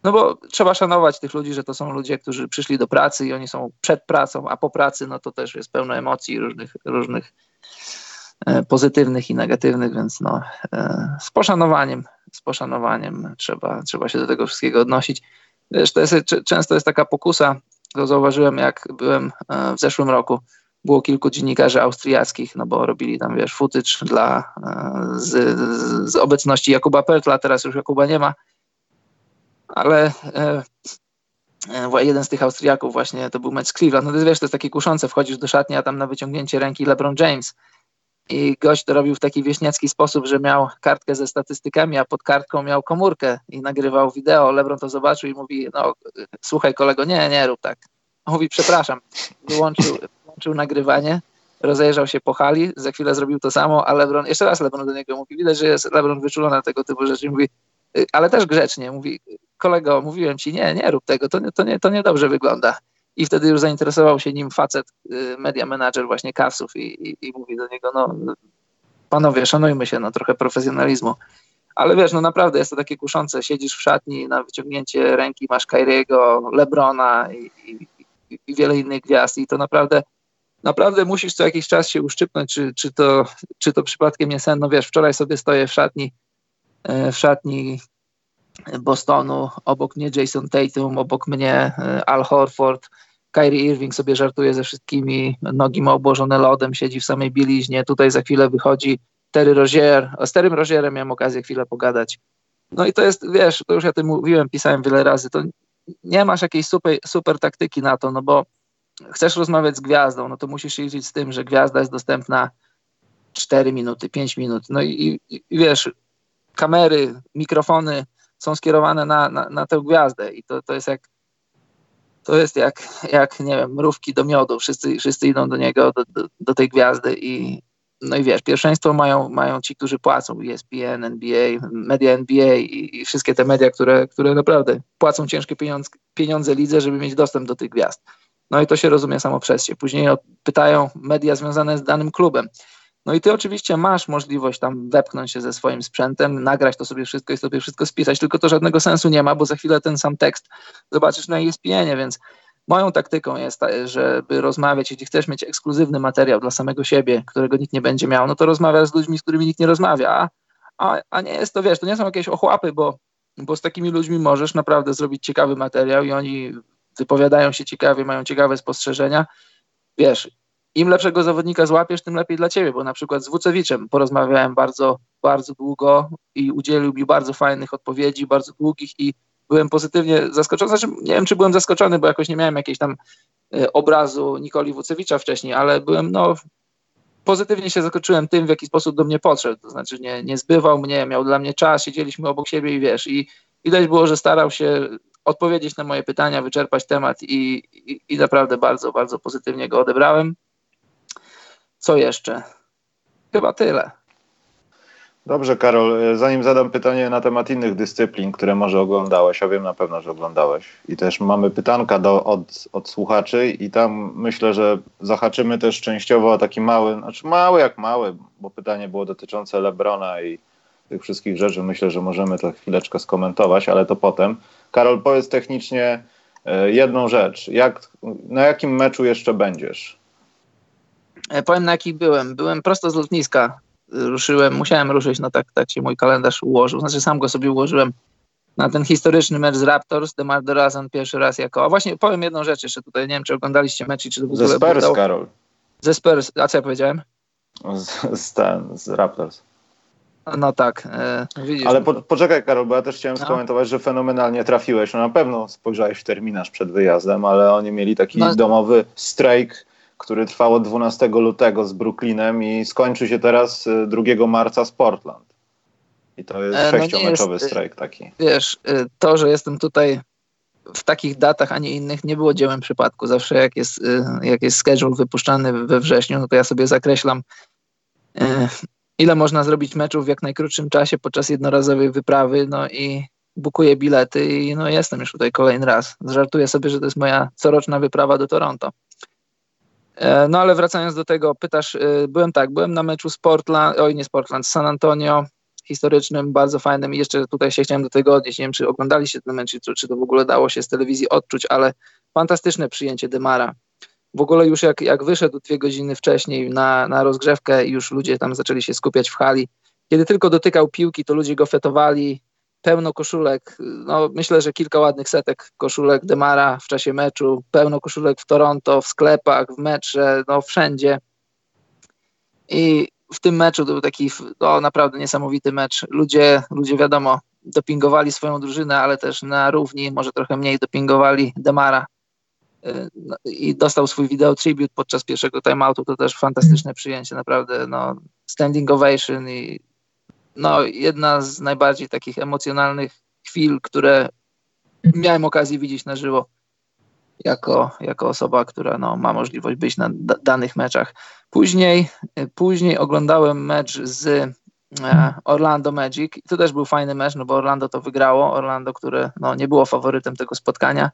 no bo trzeba szanować tych ludzi, że to są ludzie, którzy przyszli do pracy i oni są przed pracą, a po pracy no to też jest pełno emocji różnych, różnych e, pozytywnych i negatywnych, więc no, e, z poszanowaniem, z poszanowaniem trzeba, trzeba się do tego wszystkiego odnosić. Wiesz, to jest, często jest taka pokusa, to zauważyłem, jak byłem e, w zeszłym roku. Było kilku dziennikarzy austriackich, no bo robili tam, wiesz, footage dla, e, z, z obecności Jakuba Pertla, teraz już Jakuba nie ma, ale e, jeden z tych Austriaków właśnie, to był mecz z Cleveland. No to wiesz, to jest takie kuszące, wchodzisz do szatni, a tam na wyciągnięcie ręki LeBron James i gość to robił w taki wieśniacki sposób, że miał kartkę ze statystykami, a pod kartką miał komórkę i nagrywał wideo. Lebron to zobaczył i mówi, no słuchaj kolego, nie, nie rób tak. mówi, przepraszam. Wyłączył, wyłączył nagrywanie, rozejrzał się po hali, za chwilę zrobił to samo, a Lebron, jeszcze raz Lebron do niego mówi, widać, że jest Lebron wyczulony na tego typu rzeczy. Mówi, y, ale też grzecznie, mówi, kolego, mówiłem ci, nie, nie rób tego, to, nie, to, nie, to niedobrze wygląda i wtedy już zainteresował się nim facet, y, media manager właśnie Cavsów i, i, i mówi do niego, no panowie, szanujmy się, no trochę profesjonalizmu. Ale wiesz, no naprawdę jest to takie kuszące. Siedzisz w szatni na wyciągnięcie ręki, masz Kyriego, Lebrona i, i, i, wiele innych gwiazd i to naprawdę naprawdę musisz co jakiś czas się uszczypnąć, czy, czy, to, czy to przypadkiem nie sen. No wiesz, wczoraj sobie stoję w szatni, e, w szatni Bostonu, obok mnie Jason Tatum, obok mnie e, Al Horford, Kyrie Irving sobie żartuje ze wszystkimi, nogi ma obłożone lodem, siedzi w samej bieliźnie, tutaj za chwilę wychodzi Terry Rozier, z Terrym Rozierem miałem okazję chwilę pogadać. No i to jest, wiesz, to już ja tym mówiłem, pisałem wiele razy, to nie masz jakiejś super, super taktyki na to, no bo chcesz rozmawiać z gwiazdą, no to musisz się liczyć z tym, że gwiazda jest dostępna 4 minuty, 5 minut, no i, i, i wiesz, kamery, mikrofony są skierowane na, na, na tę gwiazdę i to, to jest jak to jest jak, jak nie wiem, mrówki do miodu. Wszyscy, wszyscy idą do niego, do, do, do tej gwiazdy i no i wiesz, pierwszeństwo mają, mają ci, którzy płacą, ESPN, NBA, media NBA i, i wszystkie te media, które, które naprawdę płacą ciężkie pieniądze, pieniądze lidze, żeby mieć dostęp do tych gwiazd. No i to się rozumie samo przez się. Później pytają media związane z danym klubem. No i ty oczywiście masz możliwość tam wepchnąć się ze swoim sprzętem, nagrać to sobie wszystko i sobie wszystko spisać, tylko to żadnego sensu nie ma, bo za chwilę ten sam tekst zobaczysz na ESPN-ie, więc moją taktyką jest, żeby rozmawiać, jeśli chcesz mieć ekskluzywny materiał dla samego siebie, którego nikt nie będzie miał, no to rozmawiasz z ludźmi, z którymi nikt nie rozmawia, a, a nie jest to, wiesz, to nie są jakieś ochłapy, bo, bo z takimi ludźmi możesz naprawdę zrobić ciekawy materiał i oni wypowiadają się ciekawie, mają ciekawe spostrzeżenia, wiesz, im lepszego zawodnika złapiesz, tym lepiej dla ciebie, bo na przykład z Wucewiczem porozmawiałem bardzo, bardzo długo i udzielił mi bardzo fajnych odpowiedzi, bardzo długich i byłem pozytywnie zaskoczony. Znaczy, nie wiem, czy byłem zaskoczony, bo jakoś nie miałem jakiejś tam y, obrazu Nikoli Wucewicza wcześniej, ale byłem, no, pozytywnie się zaskoczyłem tym, w jaki sposób do mnie podszedł. To znaczy, nie, nie zbywał mnie, miał dla mnie czas, siedzieliśmy obok siebie i wiesz, i widać było, że starał się odpowiedzieć na moje pytania, wyczerpać temat i, i, i naprawdę bardzo, bardzo pozytywnie go odebrałem. Co jeszcze? Chyba tyle. Dobrze, Karol. Zanim zadam pytanie na temat innych dyscyplin, które może oglądałeś, a wiem na pewno, że oglądałeś. I też mamy pytanka do, od, od słuchaczy, i tam myślę, że zahaczymy też częściowo o taki mały, znaczy mały jak mały, bo pytanie było dotyczące Lebrona i tych wszystkich rzeczy. Myślę, że możemy to chwileczkę skomentować, ale to potem. Karol, powiedz technicznie e, jedną rzecz. Jak, na jakim meczu jeszcze będziesz? E, powiem na jakich byłem. Byłem prosto z lotniska. Ruszyłem, musiałem ruszyć, no tak, tak się mój kalendarz ułożył. Znaczy sam go sobie ułożyłem. na ten historyczny mecz z Raptors, DeMar DeRozan pierwszy raz jako, a właśnie powiem jedną rzecz jeszcze tutaj, nie wiem czy oglądaliście mecz i czy w ogóle... Ze Spurs, Karol. Ze Spurs, a co ja powiedziałem? Z, z, ten, z Raptors. No tak, e, widzisz. Ale po, poczekaj Karol, bo ja też chciałem no. skomentować, że fenomenalnie trafiłeś. No na pewno spojrzałeś w terminarz przed wyjazdem, ale oni mieli taki no. domowy strajk, który trwał od 12 lutego z Brooklynem i skończy się teraz 2 e, marca z Portland. I to jest e, no sześciomeczowy jest, strajk taki. Wiesz, e, to, że jestem tutaj w takich datach, a nie innych, nie było dziełem przypadku. Zawsze jak jest, jak jest schedule wypuszczany we wrześniu, no to ja sobie zakreślam ile można zrobić meczów w jak najkrótszym czasie podczas jednorazowej wyprawy, no i bukuję bilety i no jestem już tutaj kolejny raz. Żartuję sobie, że to jest moja coroczna wyprawa do Toronto. E, no ale wracając do tego, pytasz, e, byłem tak, byłem na meczu z Portland, oj nie z Portland, San Antonio, historycznym, bardzo fajnym i jeszcze tutaj się chciałem do tego odnieść, nie wiem czy oglądaliście ten mecz, czy, czy to w ogóle dało się z telewizji odczuć, ale fantastyczne przyjęcie Demara. W ogóle już jak, jak wyszedł dwie godziny wcześniej na, na rozgrzewkę już ludzie tam zaczęli się skupiać w hali, kiedy tylko dotykał piłki, to ludzie go fetowali, pełno koszulek, no myślę, że kilka ładnych setek koszulek Demara w czasie meczu, pełno koszulek w Toronto, w sklepach, w metrze, no wszędzie. I w tym meczu to był taki no, naprawdę niesamowity mecz. Ludzie, ludzie wiadomo, dopingowali swoją drużynę, ale też na równi, może trochę mniej dopingowali Demara. Y, no, i dostał swój wideo tribute podczas pierwszego timeoutu, to też fantastyczne przyjęcie, naprawdę, no, standing ovation i no, jedna z najbardziej takich emocjonalnych chwil, które miałem okazję widzieć na żywo jako, jako osoba, która no, ma możliwość być na danych meczach. Później, y, później oglądałem mecz z e, Orlando Magic i to też był fajny mecz, no bo Orlando to wygrało, Orlando, które no, nie było faworytem tego spotkania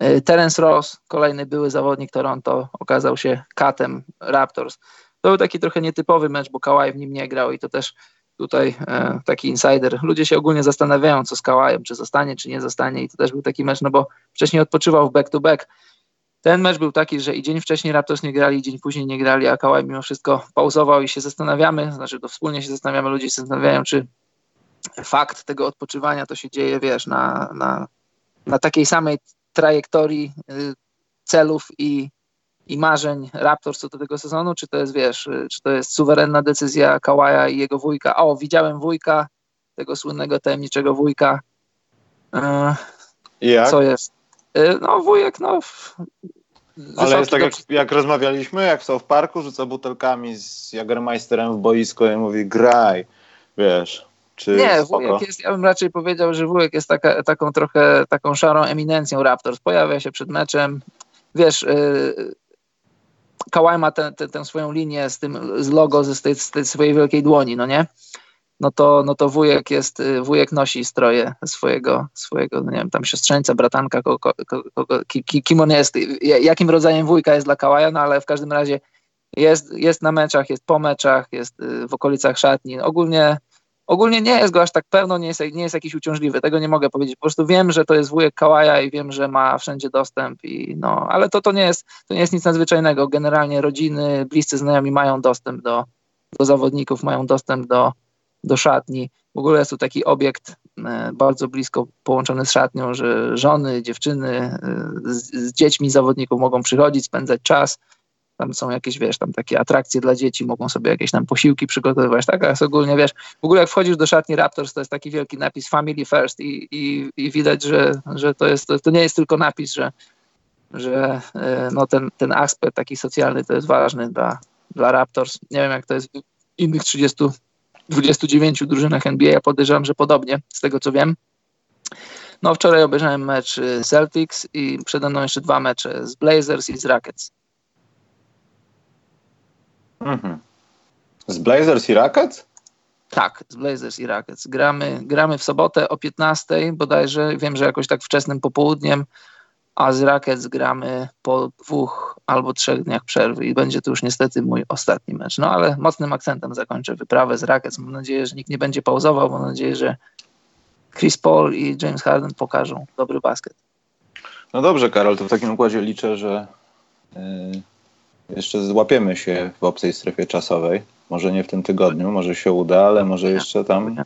E, Terence Ross, kolejny były zawodnik Toronto, okazał się katem Raptors. To był taki trochę nietypowy mecz, bo Kawhi w nim nie grał i to też tutaj e, taki insider. Ludzie się ogólnie zastanawiają, co z Kawajem, czy zostanie, czy nie zostanie i to też był taki mecz, no bo wcześniej odpoczywał w back-to-back. Ten mecz był taki, że i dzień wcześniej Raptors nie grali, i dzień później nie grali, a Kawhi mimo wszystko pauzował i się zastanawiamy, znaczy to wspólnie się zastanawiamy, ludzie się zastanawiają, czy fakt tego odpoczywania to się dzieje, wiesz, na, na, na takiej samej trajektorii y, celów i, i marzeń Raptors co do tego sezonu, czy to jest, wiesz, czy to jest suwerenna decyzja Kawaja i jego wujka. O, widziałem wujka, tego słynnego tajemniczego wujka. Jak? Co jest? Y, no, wujek, no. Ale jest tak, jak, jak rozmawialiśmy, jak są w parku, rzuca butelkami z Jagermeisterem w boisko i mówi graj, wiesz. Czy nie, wujek jest, ja bym raczej powiedział, że wujek jest taka, taką trochę taką szarą eminencją Raptors. Pojawia się przed meczem. Wiesz, yy, Kawhi ma tę swoją linię z tym z logo z tej, z tej swojej wielkiej dłoni, no nie? No to, no to wujek jest, y, wujek nosi stroje swojego, swojego, no nie wiem, tam siostrzeńca, bratanka, kim on jest, jakim rodzajem wujka jest dla Kałaja, no ale w każdym razie jest, jest na meczach, jest po meczach, jest y, w okolicach szatni. Ogólnie Ogólnie nie jest go aż tak pełno, nie jest, nie jest jakiś uciążliwy, tego nie mogę powiedzieć. Po prostu wiem, że to jest wujek Kałaja i wiem, że ma wszędzie dostęp, i no, ale to, to, nie jest, to nie jest nic nadzwyczajnego. Generalnie rodziny, bliscy znajomi mają dostęp do, do zawodników, mają dostęp do, do szatni. W ogóle jest to taki obiekt e, bardzo blisko połączony z szatnią, że żony, dziewczyny e, z, z dziećmi zawodników mogą przychodzić, spędzać czas tam są jakieś, wiesz, tam takie atrakcje dla dzieci, mogą sobie jakieś tam posiłki przygotowywać, tak, a ogólnie, wiesz, w ogóle jak wchodzisz do szatni Raptors, to jest taki wielki napis Family First i, i, i widać, że, że to, jest, to, to nie jest tylko napis, że, że e, no ten, ten aspekt taki socjalny to jest ważny dla, dla Raptors. Nie wiem, jak to jest w innych 30, 29 drużynach NBA, ja podejrzewam, że podobnie, z tego co wiem. No wczoraj obejrzałem mecz e, Celtics i przede mną jeszcze dwa mecze z Blazers i z Rockets. Mhm. Z Blazers i Rockets? Tak, z Blazers i Rockets. Gramy, gramy w sobotę o 15 bodajże. Wiem, że jakoś tak wczesnym popołudniem, a z Rockets gramy po dwóch albo trzech dniach przerwy i będzie to już niestety mój ostatni mecz. No ale mocnym akcentem zakończę wyprawę z Rockets. Mam nadzieję, że nikt nie będzie pauzował. Mam nadzieję, że Chris Paul i James Harden pokażą dobry basket. No dobrze, Karol, to w takim układzie liczę, że yy jeszcze złapiemy się w obcej strefie czasowej. Może nie w tym tygodniu, może się uda, ale może jeszcze tam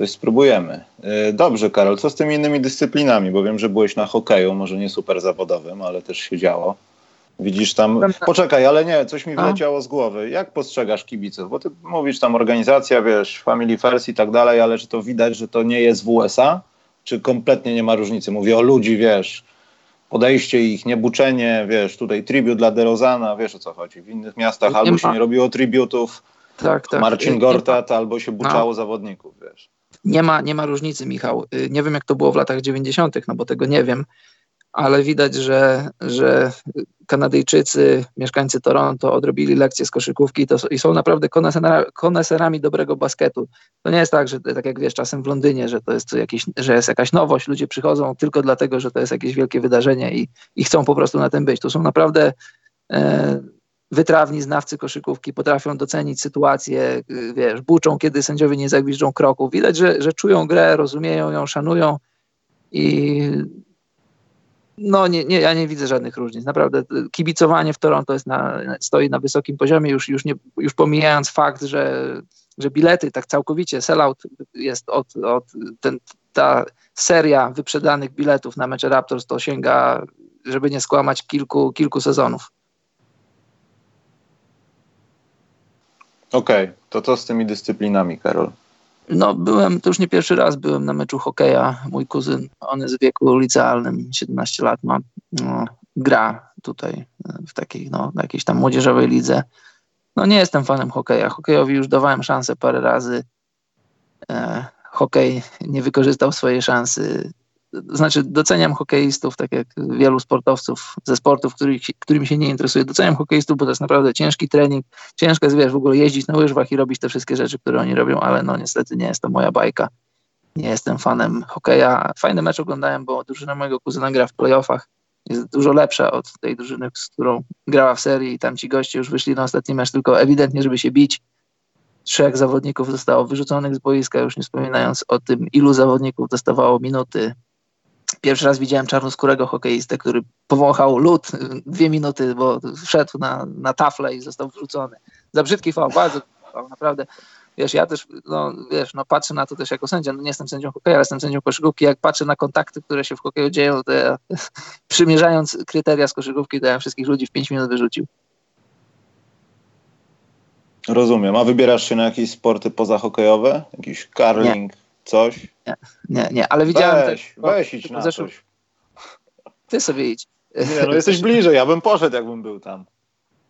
Coś spróbujemy. Y, dobrze, Karol, co z tymi innymi dyscyplinami? Bo wiem, że byłeś na hokeju, może nie super zawodowym, ale też się działo. Widzisz tam. Poczekaj, ale nie, coś mi wleciało z głowy. Jak postrzegasz kibiców? Bo ty mówisz tam organizacja, wiesz, family first i tak dalej, ale czy to widać, że to nie jest w USA? Czy kompletnie nie ma różnicy? Mówię o ludzi, wiesz, podejście ich, niebuczenie, wiesz, tutaj tribut dla DeRozana, wiesz o co chodzi. W innych miastach albo się nie robiło tributów, tak, tak. Marcin Gortat, albo się buczało no. zawodników, wiesz. Nie ma, nie ma różnicy, Michał. Y, nie wiem, jak to było w latach 90., no bo tego nie wiem, ale widać, że, że Kanadyjczycy, mieszkańcy Toronto odrobili lekcje z koszykówki to, i są naprawdę koneserami dobrego basketu. To nie jest tak, że tak jak wiesz, czasem w Londynie, że to jest, jakiś, że jest jakaś nowość, ludzie przychodzą tylko dlatego, że to jest jakieś wielkie wydarzenie i, i chcą po prostu na tym być. To są naprawdę e, wytrawni znawcy koszykówki, potrafią docenić sytuację, wiesz, buczą, kiedy sędziowie nie zagwiżdżą kroków. Widać, że, że czują grę, rozumieją ją, szanują i no nie, nie, ja nie widzę żadnych różnic. Naprawdę kibicowanie w Toronto jest na, stoi na wysokim poziomie, już, już, nie, już pomijając fakt, że, że bilety tak całkowicie, sellout jest od, od ten, ta seria wyprzedanych biletów na mecze Raptors to sięga, żeby nie skłamać, kilku, kilku sezonów. Okej, okay. to co z tymi dyscyplinami, Karol? No, byłem, to już nie pierwszy raz byłem na meczu hokeja. Mój kuzyn, on jest w wieku licealnym, 17 lat ma, no, gra tutaj w takiej, no, jakiejś tam młodzieżowej lidze. No, nie jestem fanem hokeja. Hokejowi już dawałem szansę parę razy. E, hokej nie wykorzystał swojej szansy znaczy doceniam hokeistów, tak jak wielu sportowców ze sportów, których, którymi się nie interesuje. Doceniam hokeistów, bo to jest naprawdę ciężki trening. Ciężko jest, wiesz, w ogóle jeździć na łyżwach i robić te wszystkie rzeczy, które oni robią, ale no niestety nie jest to moja bajka. Nie jestem fanem hokeja. Fajny mecz oglądałem, bo drużyna mojego kuzyna gra w playoffach. Jest dużo lepsza od tej drużyny, z którą grała w serii i tam ci goście już wyszli na ostatni mecz, tylko ewidentnie, żeby się bić. Trzech zawodników zostało wyrzuconych z boiska, już nie wspominając o tym, ilu zawodników dostawało minuty Pierwszy raz widziałem czarnoskórego hokeistę, który powąchał lód dwie minuty, bo wszedł na, na taflę i został wrzucony. Za brzydki fał, bardzo fał, naprawdę. Wiesz, ja też, no, wiesz, no, patrzę na to też jako sędzia, no, nie jestem sędzią hokeja, ale jestem sędzią koszykówki, jak patrzę na kontakty, które się w hokeju dzieją, to ja, przymierzając kryteria z koszykówki, to ja wszystkich ludzi w 5 minut wyrzucił. Rozumiem. A wybierasz się na jakieś sporty pozahokejowe? Jakiś curling? Nie coś? Nie, nie, nie ale widziałem weź, też... Weź idź na coś. Ty sobie idź. Nie, no jesteś bliżej, ja bym poszedł, jakbym był tam.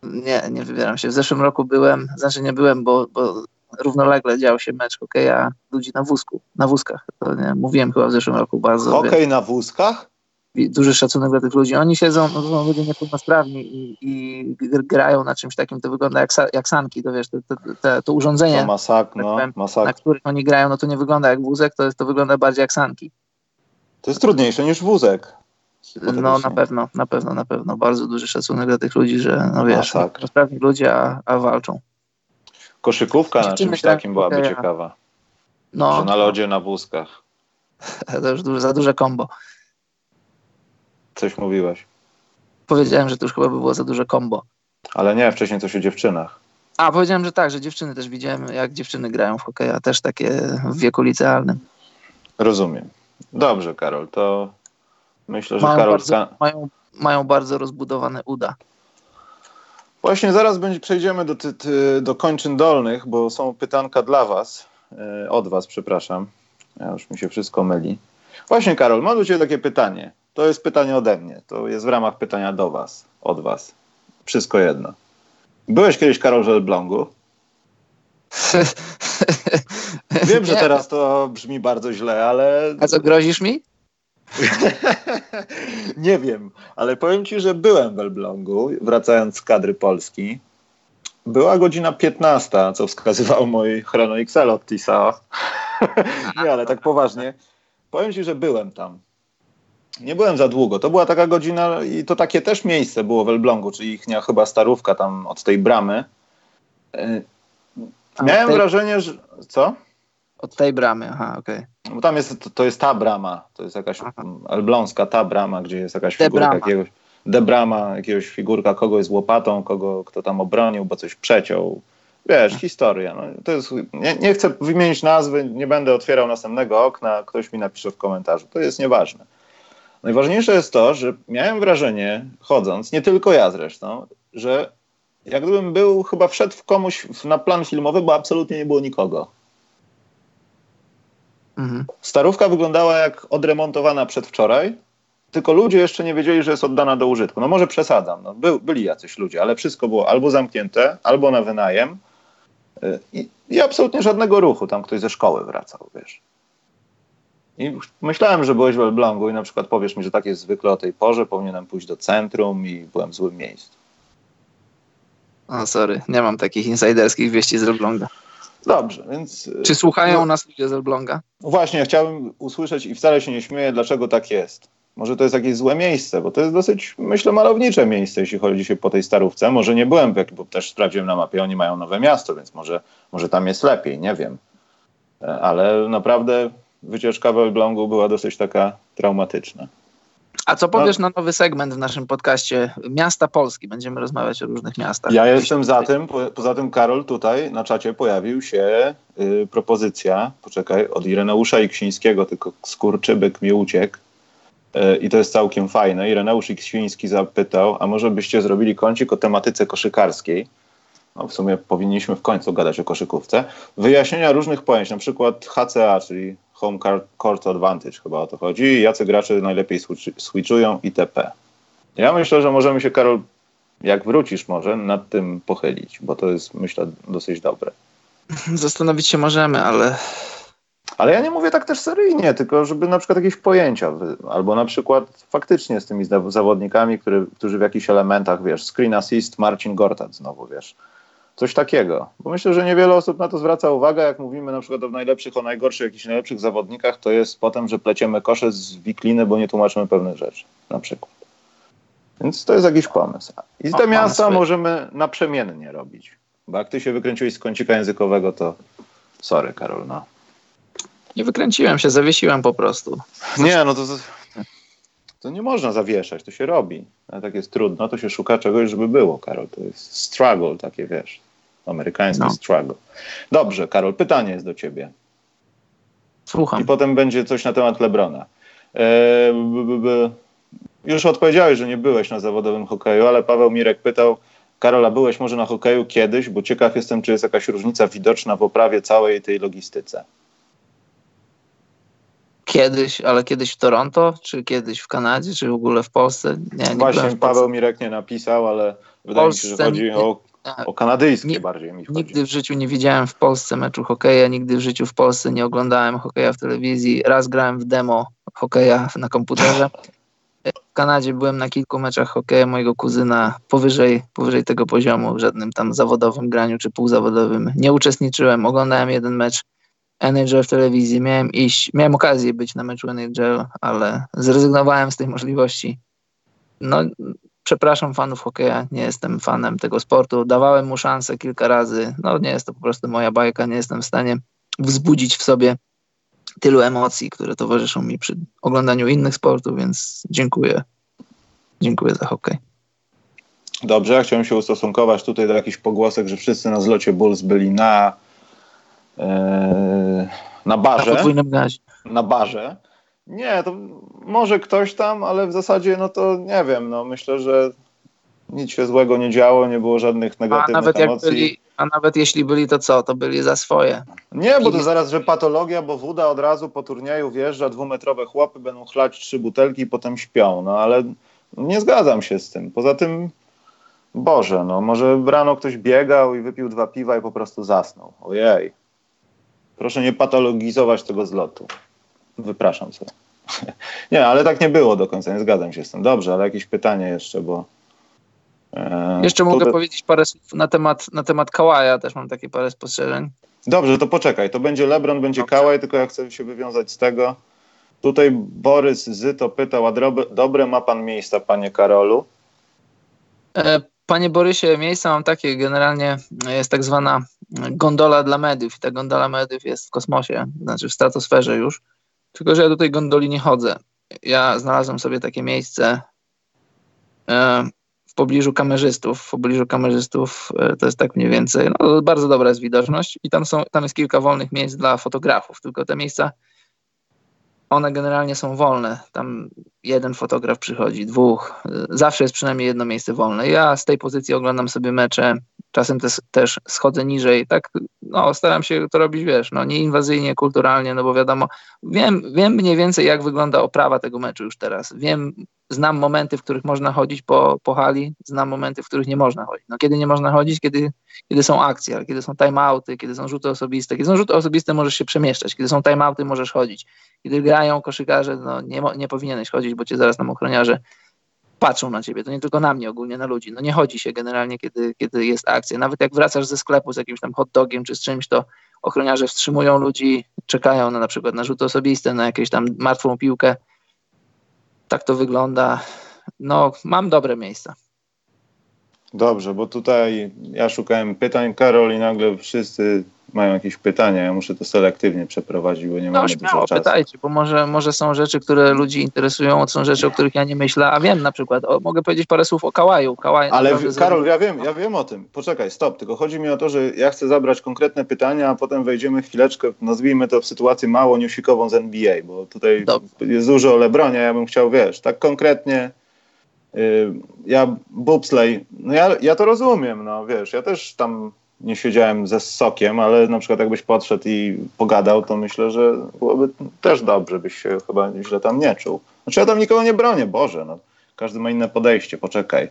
Nie, nie wybieram się. W zeszłym roku byłem, znaczy nie byłem, bo, bo równolegle dział się mecz hokeja ludzi na wózku, na wózkach. To nie, mówiłem chyba w zeszłym roku bardzo. Hokej na wózkach? Duży szacunek dla tych ludzi. Oni siedzą, no to są ludzie niepełnosprawni i, i grają na czymś takim, to wygląda jak, jak sanki, to wiesz, to, to, to, to urządzenie, to masak, tak no, powiem, masak. na którym oni grają, no to nie wygląda jak wózek, to, to wygląda bardziej jak sanki. To jest trudniejsze niż wózek. No na pewno, na pewno, na pewno. Bardzo duży szacunek dla tych ludzi, że no wiesz, sprawni ludzie, a, a walczą. Koszykówka na czymś takim byłaby okay, ciekawa. No. Że na lodzie, na wózkach. To już za duże kombo. Coś mówiłeś. Powiedziałem, że to już chyba by było za duże kombo. Ale nie, wcześniej coś o dziewczynach. A, powiedziałem, że tak, że dziewczyny też widziałem, jak dziewczyny grają w hokeja, też takie w wieku licealnym. Rozumiem. Dobrze, Karol, to myślę, że mają Karol... Bardzo, mają, mają bardzo rozbudowane uda. Właśnie zaraz będzie, przejdziemy do, ty, ty, do kończyn dolnych, bo są pytanka dla was, yy, od was, przepraszam. Ja już mi się wszystko myli. Właśnie, Karol, mam do ciebie takie pytanie. To jest pytanie ode mnie. To jest w ramach pytania do was, od was. Wszystko jedno. Byłeś kiedyś Karol w Elblągu? Wiem, że teraz to brzmi bardzo źle, ale... A co, grozisz mi? nie wiem, ale powiem ci, że byłem w Elblągu, wracając z kadry Polski. Była godzina 15, co wskazywał mój chrono Excel od Tisa. nie, ale tak poważnie. Powiem ci, że byłem tam. Nie byłem za długo. To była taka godzina i to takie też miejsce było w Elblągu, czyli ich chyba starówka tam od tej bramy. Miałem tej... wrażenie, że... Co? Od tej bramy, aha, okej. Okay. Bo tam jest, to, to, jest ta brama, to jest jakaś aha. elbląska ta brama, gdzie jest jakaś figurka jakiegoś... De brama, jakiegoś figurka, kogoś z łopatą, kogo, kto tam obronił, bo coś przeciął. wiesz, historia. No, to jest, nie, nie chcę wymienić nazwy, nie będę otwierał następnego okna, ktoś mi napisze w komentarzu. To jest nieważne. Najważniejsze jest to, że miałem wrażenie, chodząc, nie tylko ja zresztą, że jak gdybym był, chyba wszedł w komuś na plan filmowy, bo absolutnie nie było nikogo. Mhm. Starówka wyglądała jak odremontowana przedwczoraj, tylko ludzie jeszcze nie wiedzieli, że jest oddana do użytku. No może przesadzam, no, by, byli jacyś ludzie, ale wszystko było albo zamknięte, albo na wynajem y, i, i absolutnie żadnego ruchu. Tam ktoś ze szkoły wracał, wiesz. I myślałem, że byłeś w Elblągu i na przykład powiesz mi, że tak jest zwykle o tej porze, powinienem pójść do centrum i byłem w złym miejscu. O, sorry, nie mam takich insiderskich wieści z Elbląga. Dobrze, więc... Y, Czy słuchają no, nas ludzie z Elbląga? Właśnie, chciałbym usłyszeć i wcale się nie śmieję, dlaczego tak jest. Może to jest jakieś złe miejsce, bo to jest dosyć, myślę, malownicze miejsce, jeśli chodzi się po tej starówce. Może nie byłem, bo też sprawdziłem na mapie, oni mają nowe miasto, więc może, może tam jest lepiej, nie wiem. E, ale naprawdę wycieczka w Elblągu była dosyć taka traumatyczna. A co powiesz no, na nowy segment w naszym podcaście Miasta Polski? Będziemy rozmawiać o różnych miastach. Ja jestem za tym. poza tym, Karol, tutaj na czacie pojawił się y, propozycja, poczekaj, od Ireneusza i Ksińskiego, tylko skurczybyk mi uciekł. Y, I to jest całkiem fajne. Ireneusz Iksiński zapytał, a może byście zrobili kącik o tematyce koszykarskiej? No, w sumie powinniśmy w końcu gadać o koszykówce. Wyjaśnienia różnych pojęć, na przykład HCA, czyli Home Court Advantage chyba o to chodzi. Jacy gracze najlepiej switchują itp. Ja myślę, że możemy się, Karol, jak wrócisz może, nad tym pochylić, bo to jest, myślę, dosyć dobre. Zastanowić się możemy, ale... Ale ja nie mówię tak też seryjnie, tylko żeby na przykład jakieś pojęcia, albo na przykład faktycznie z tymi zawodnikami, który, którzy w jakichś elementach, wiesz, screen assist, Marcin Gortat znowu, wiesz, Coś takiego. Bo myślę, że niewiele osób na to zwraca uwagę, jak mówimy na przykład o najlepszych, o najgorszych, jakichś najlepszych zawodnikach, to jest potem, że pleciemy kosze z wikliny, bo nie tłumaczymy pewnych rzeczy, na przykład. Więc to jest jakiś pomysł. I te o, miasta możemy naprzemiennie robić. Bo jak ty się wykręciłeś z kącika językowego, to sorry, Karol, no. Nie wykręciłem się, zawiesiłem po prostu. Nie, no to, to nie można zawieszać, to się robi. Ale tak jest trudno, to się szuka czegoś, żeby było, Karol. To jest struggle takie, wiesz amerykański no. struggle. Dobrze, Karol, pytanie jest do ciebie. Słucham. I potem będzie coś na temat Lebrona. E, b, b, już odpowiedziałeś, że nie byłeś na zawodowym hokeju, ale Paweł Mirek pytał, Karola, byłeś może na hokeju kiedyś, bo ciekaw jestem, czy jest jakaś różnica widoczna w oprawie całej tej logistyce. Kiedyś, ale kiedyś w Toronto, czy kiedyś w Kanadzie, czy w ogóle w Polsce? Nie, nie Właśnie Paweł Mirek nie napisał, ale wydaje mi się, że chodzi o o kanadyjskie bardziej mi chodzi. Nigdy w życiu nie widziałem w Polsce meczu hokeja, nigdy w życiu w Polsce nie oglądałem hokeja w telewizji. Raz grałem w demo hokeja na komputerze. W Kanadzie byłem na kilku meczach hokeja mojego kuzyna powyżej, powyżej tego poziomu, w żadnym tam zawodowym graniu czy półzawodowym. Nie uczestniczyłem, oglądałem jeden mecz NHL w telewizji. Miałem iść, miałem okazję być na meczu NHL, ale zrezygnowałem z tej możliwości. No, przepraszam fanów hokeja, nie jestem fanem tego sportu. Dawałem mu szansę kilka razy. No nie jest to po prostu moja bajka, nie jestem w stanie wzbudzić w sobie tylu emocji, które towarzyszą mi przy oglądaniu innych sportów, więc dziękuję. Dziękuję za hokej. Dobrze, ja chciałem się ustosunkować tutaj do jakichś pogłosek, że wszyscy na zlocie Bulls byli na yy, na barze. Na, na barze. Nie, to może ktoś tam, ale w zasadzie no to nie wiem, no myślę, że nic się złego nie działo, nie było żadnych negatywnych a nawet emocji. Jak byli, a nawet jeśli byli, to co? To byli za swoje. Nie, bo to zaraz, że patologia, bo woda od razu po turnieju wjeżdża, dwumetrowe chłopy będą chlać trzy butelki i potem śpią, no ale nie zgadzam się z tym. Poza tym, Boże, no może rano ktoś biegał i wypił dwa piwa i po prostu zasnął. Ojej. Proszę nie patologizować tego zlotu. Wypraszam sobie. nie, ale tak nie było do końca, nie zgadzam się z tym. Dobrze, ale jakieś pytanie jeszcze, bo... E, jeszcze mogę to... powiedzieć parę słów na temat, na temat Kałaja, też mam takie parę spostrzeżeń. Dobrze, to poczekaj, to będzie Lebron, będzie Dobrze. Kałaj, tylko ja chcę się wywiązać z tego. Tutaj Borys Zyto pytał, a dobre ma pan miejsca, panie Karolu? E, panie Borysie, miejsca mam takie, generalnie jest tak zwana gondola dla mediów i ta gondola mediów jest w kosmosie, znaczy w stratosferze już. Tylko, że ja do tej gondoli nie chodzę. Ja znalazłem sobie takie miejsce, e, w pobliżu kamerzystów. W pobliżu kamerzystów e, to jest tak mniej więcej, no bardzo dobra jest widoczność i tam, są, tam jest kilka wolnych miejsc dla fotografów, tylko te miejsca one generalnie są wolne. Tam jeden fotograf przychodzi, dwóch. Zawsze jest przynajmniej jedno miejsce wolne. Ja z tej pozycji oglądam sobie mecze, czasem też, też schodzę niżej. Tak, no, staram się to robić, wiesz, no, nieinwazyjnie, kulturalnie, no bo wiadomo, wiem, wiem mniej więcej, jak wygląda oprawa tego meczu już teraz. Wiem, znam momenty, w których można chodzić po, po hali, znam momenty, w których nie można chodzić. No, kiedy nie można chodzić? Kiedy, kiedy są akcje, kiedy są timeouty, kiedy są rzuty osobiste. Kiedy są rzuty osobiste, możesz się przemieszczać. Kiedy są timeouty, możesz chodzić. Kiedy grają koszykarze, no, nie, nie powinieneś chodzić, bo cię zaraz tam ochroniarze patrzą na ciebie. To nie tylko na mnie, ogólnie na ludzi. No nie chodzi się generalnie, kiedy, kiedy jest akcja. Nawet jak wracasz ze sklepu z jakimś tam hot dogiem czy z czymś, to ochroniarze wstrzymują ludzi, czekają na na przykład na rzuty osobiste, na jakąś tam martwą piłkę tak to wygląda. No, mam dobre miejsca. Dobrze, bo tutaj ja szukałem pytań, Karol, i nagle wszyscy mają jakieś pytania. Ja muszę to selektywnie przeprowadzić, bo nie no, mamy dużo czasu. pytajcie, bo może, może są rzeczy, które ludzi interesują, są rzeczy, o których ja nie myślę, a wiem na przykład, o, mogę powiedzieć parę słów o Kałaju. Kałaj Ale Karol, ja wiem, ja wiem o tym. Poczekaj, stop, tylko chodzi mi o to, że ja chcę zabrać konkretne pytania, a potem wejdziemy chwileczkę, nazwijmy to w sytuację mało newsikową z NBA, bo tutaj Dobrze. jest dużo o Lebronie, ja bym chciał, wiesz, tak konkretnie ja bobsleigh, no ja, ja to rozumiem, no wiesz, ja też tam nie siedziałem ze sokiem, ale na przykład jakbyś podszedł i pogadał, to myślę, że byłoby też dobrze, byś się chyba źle tam nie czuł. Znaczy ja tam nikogo nie bronię, Boże, no. Każdy ma inne podejście, poczekaj.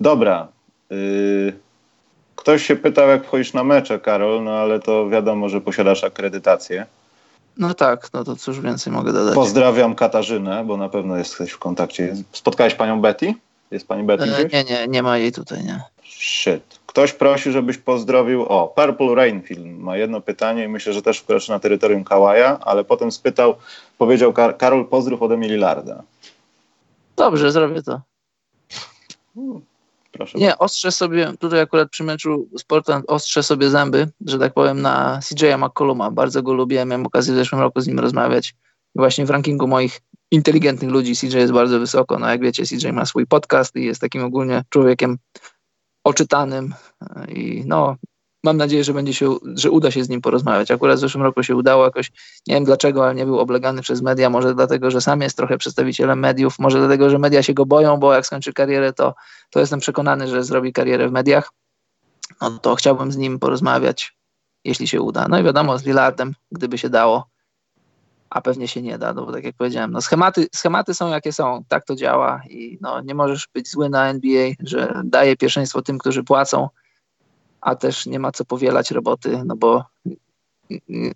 Dobra. Yy, ktoś się pytał, jak wchodzisz na mecze, Karol, no ale to wiadomo, że posiadasz akredytację. No tak, no to cóż więcej mogę dodać. Pozdrawiam Katarzynę, bo na pewno jesteś w kontakcie. Spotkałeś panią Betty? Jest pani Betty e, Nie, nie, nie ma jej tutaj, nie. Shit. Ktoś prosi, żebyś pozdrowił. O, Purple Rain Film ma jedno pytanie i myślę, że też wkroczy na terytorium Kałaja, ale potem spytał, powiedział Kar Karol, pozdrów ode mnie Lillarda. Dobrze, zrobię to. Hmm, proszę. Nie, ostrzę sobie, tutaj akurat przy meczu z Portland ostrzę sobie zęby, że tak powiem, na CJ'a McColluma. Bardzo go lubię, miałem okazję w zeszłym roku z nim rozmawiać. I właśnie w rankingu moich inteligentnych ludzi CJ jest bardzo wysoko. No jak wiecie, CJ ma swój podcast i jest takim ogólnie człowiekiem oczytanym i no, mam nadzieję, że będzie się, że uda się z nim porozmawiać. Akurat w zeszłym roku się udało jakoś, nie wiem dlaczego, ale nie był oblegany przez media, może dlatego, że sam jest trochę przedstawicielem mediów, może dlatego, że media się go boją, bo jak skończy karierę, to, to jestem przekonany, że zrobi karierę w mediach. No to chciałbym z nim porozmawiać, jeśli się uda. No i wiadomo, z Lillardem, gdyby się dało a pewnie się nie da, no bo tak jak powiedziałem, no schematy, schematy są jakie są, tak to działa i no, nie możesz być zły na NBA, że daje pierwszeństwo tym, którzy płacą, a też nie ma co powielać roboty, no bo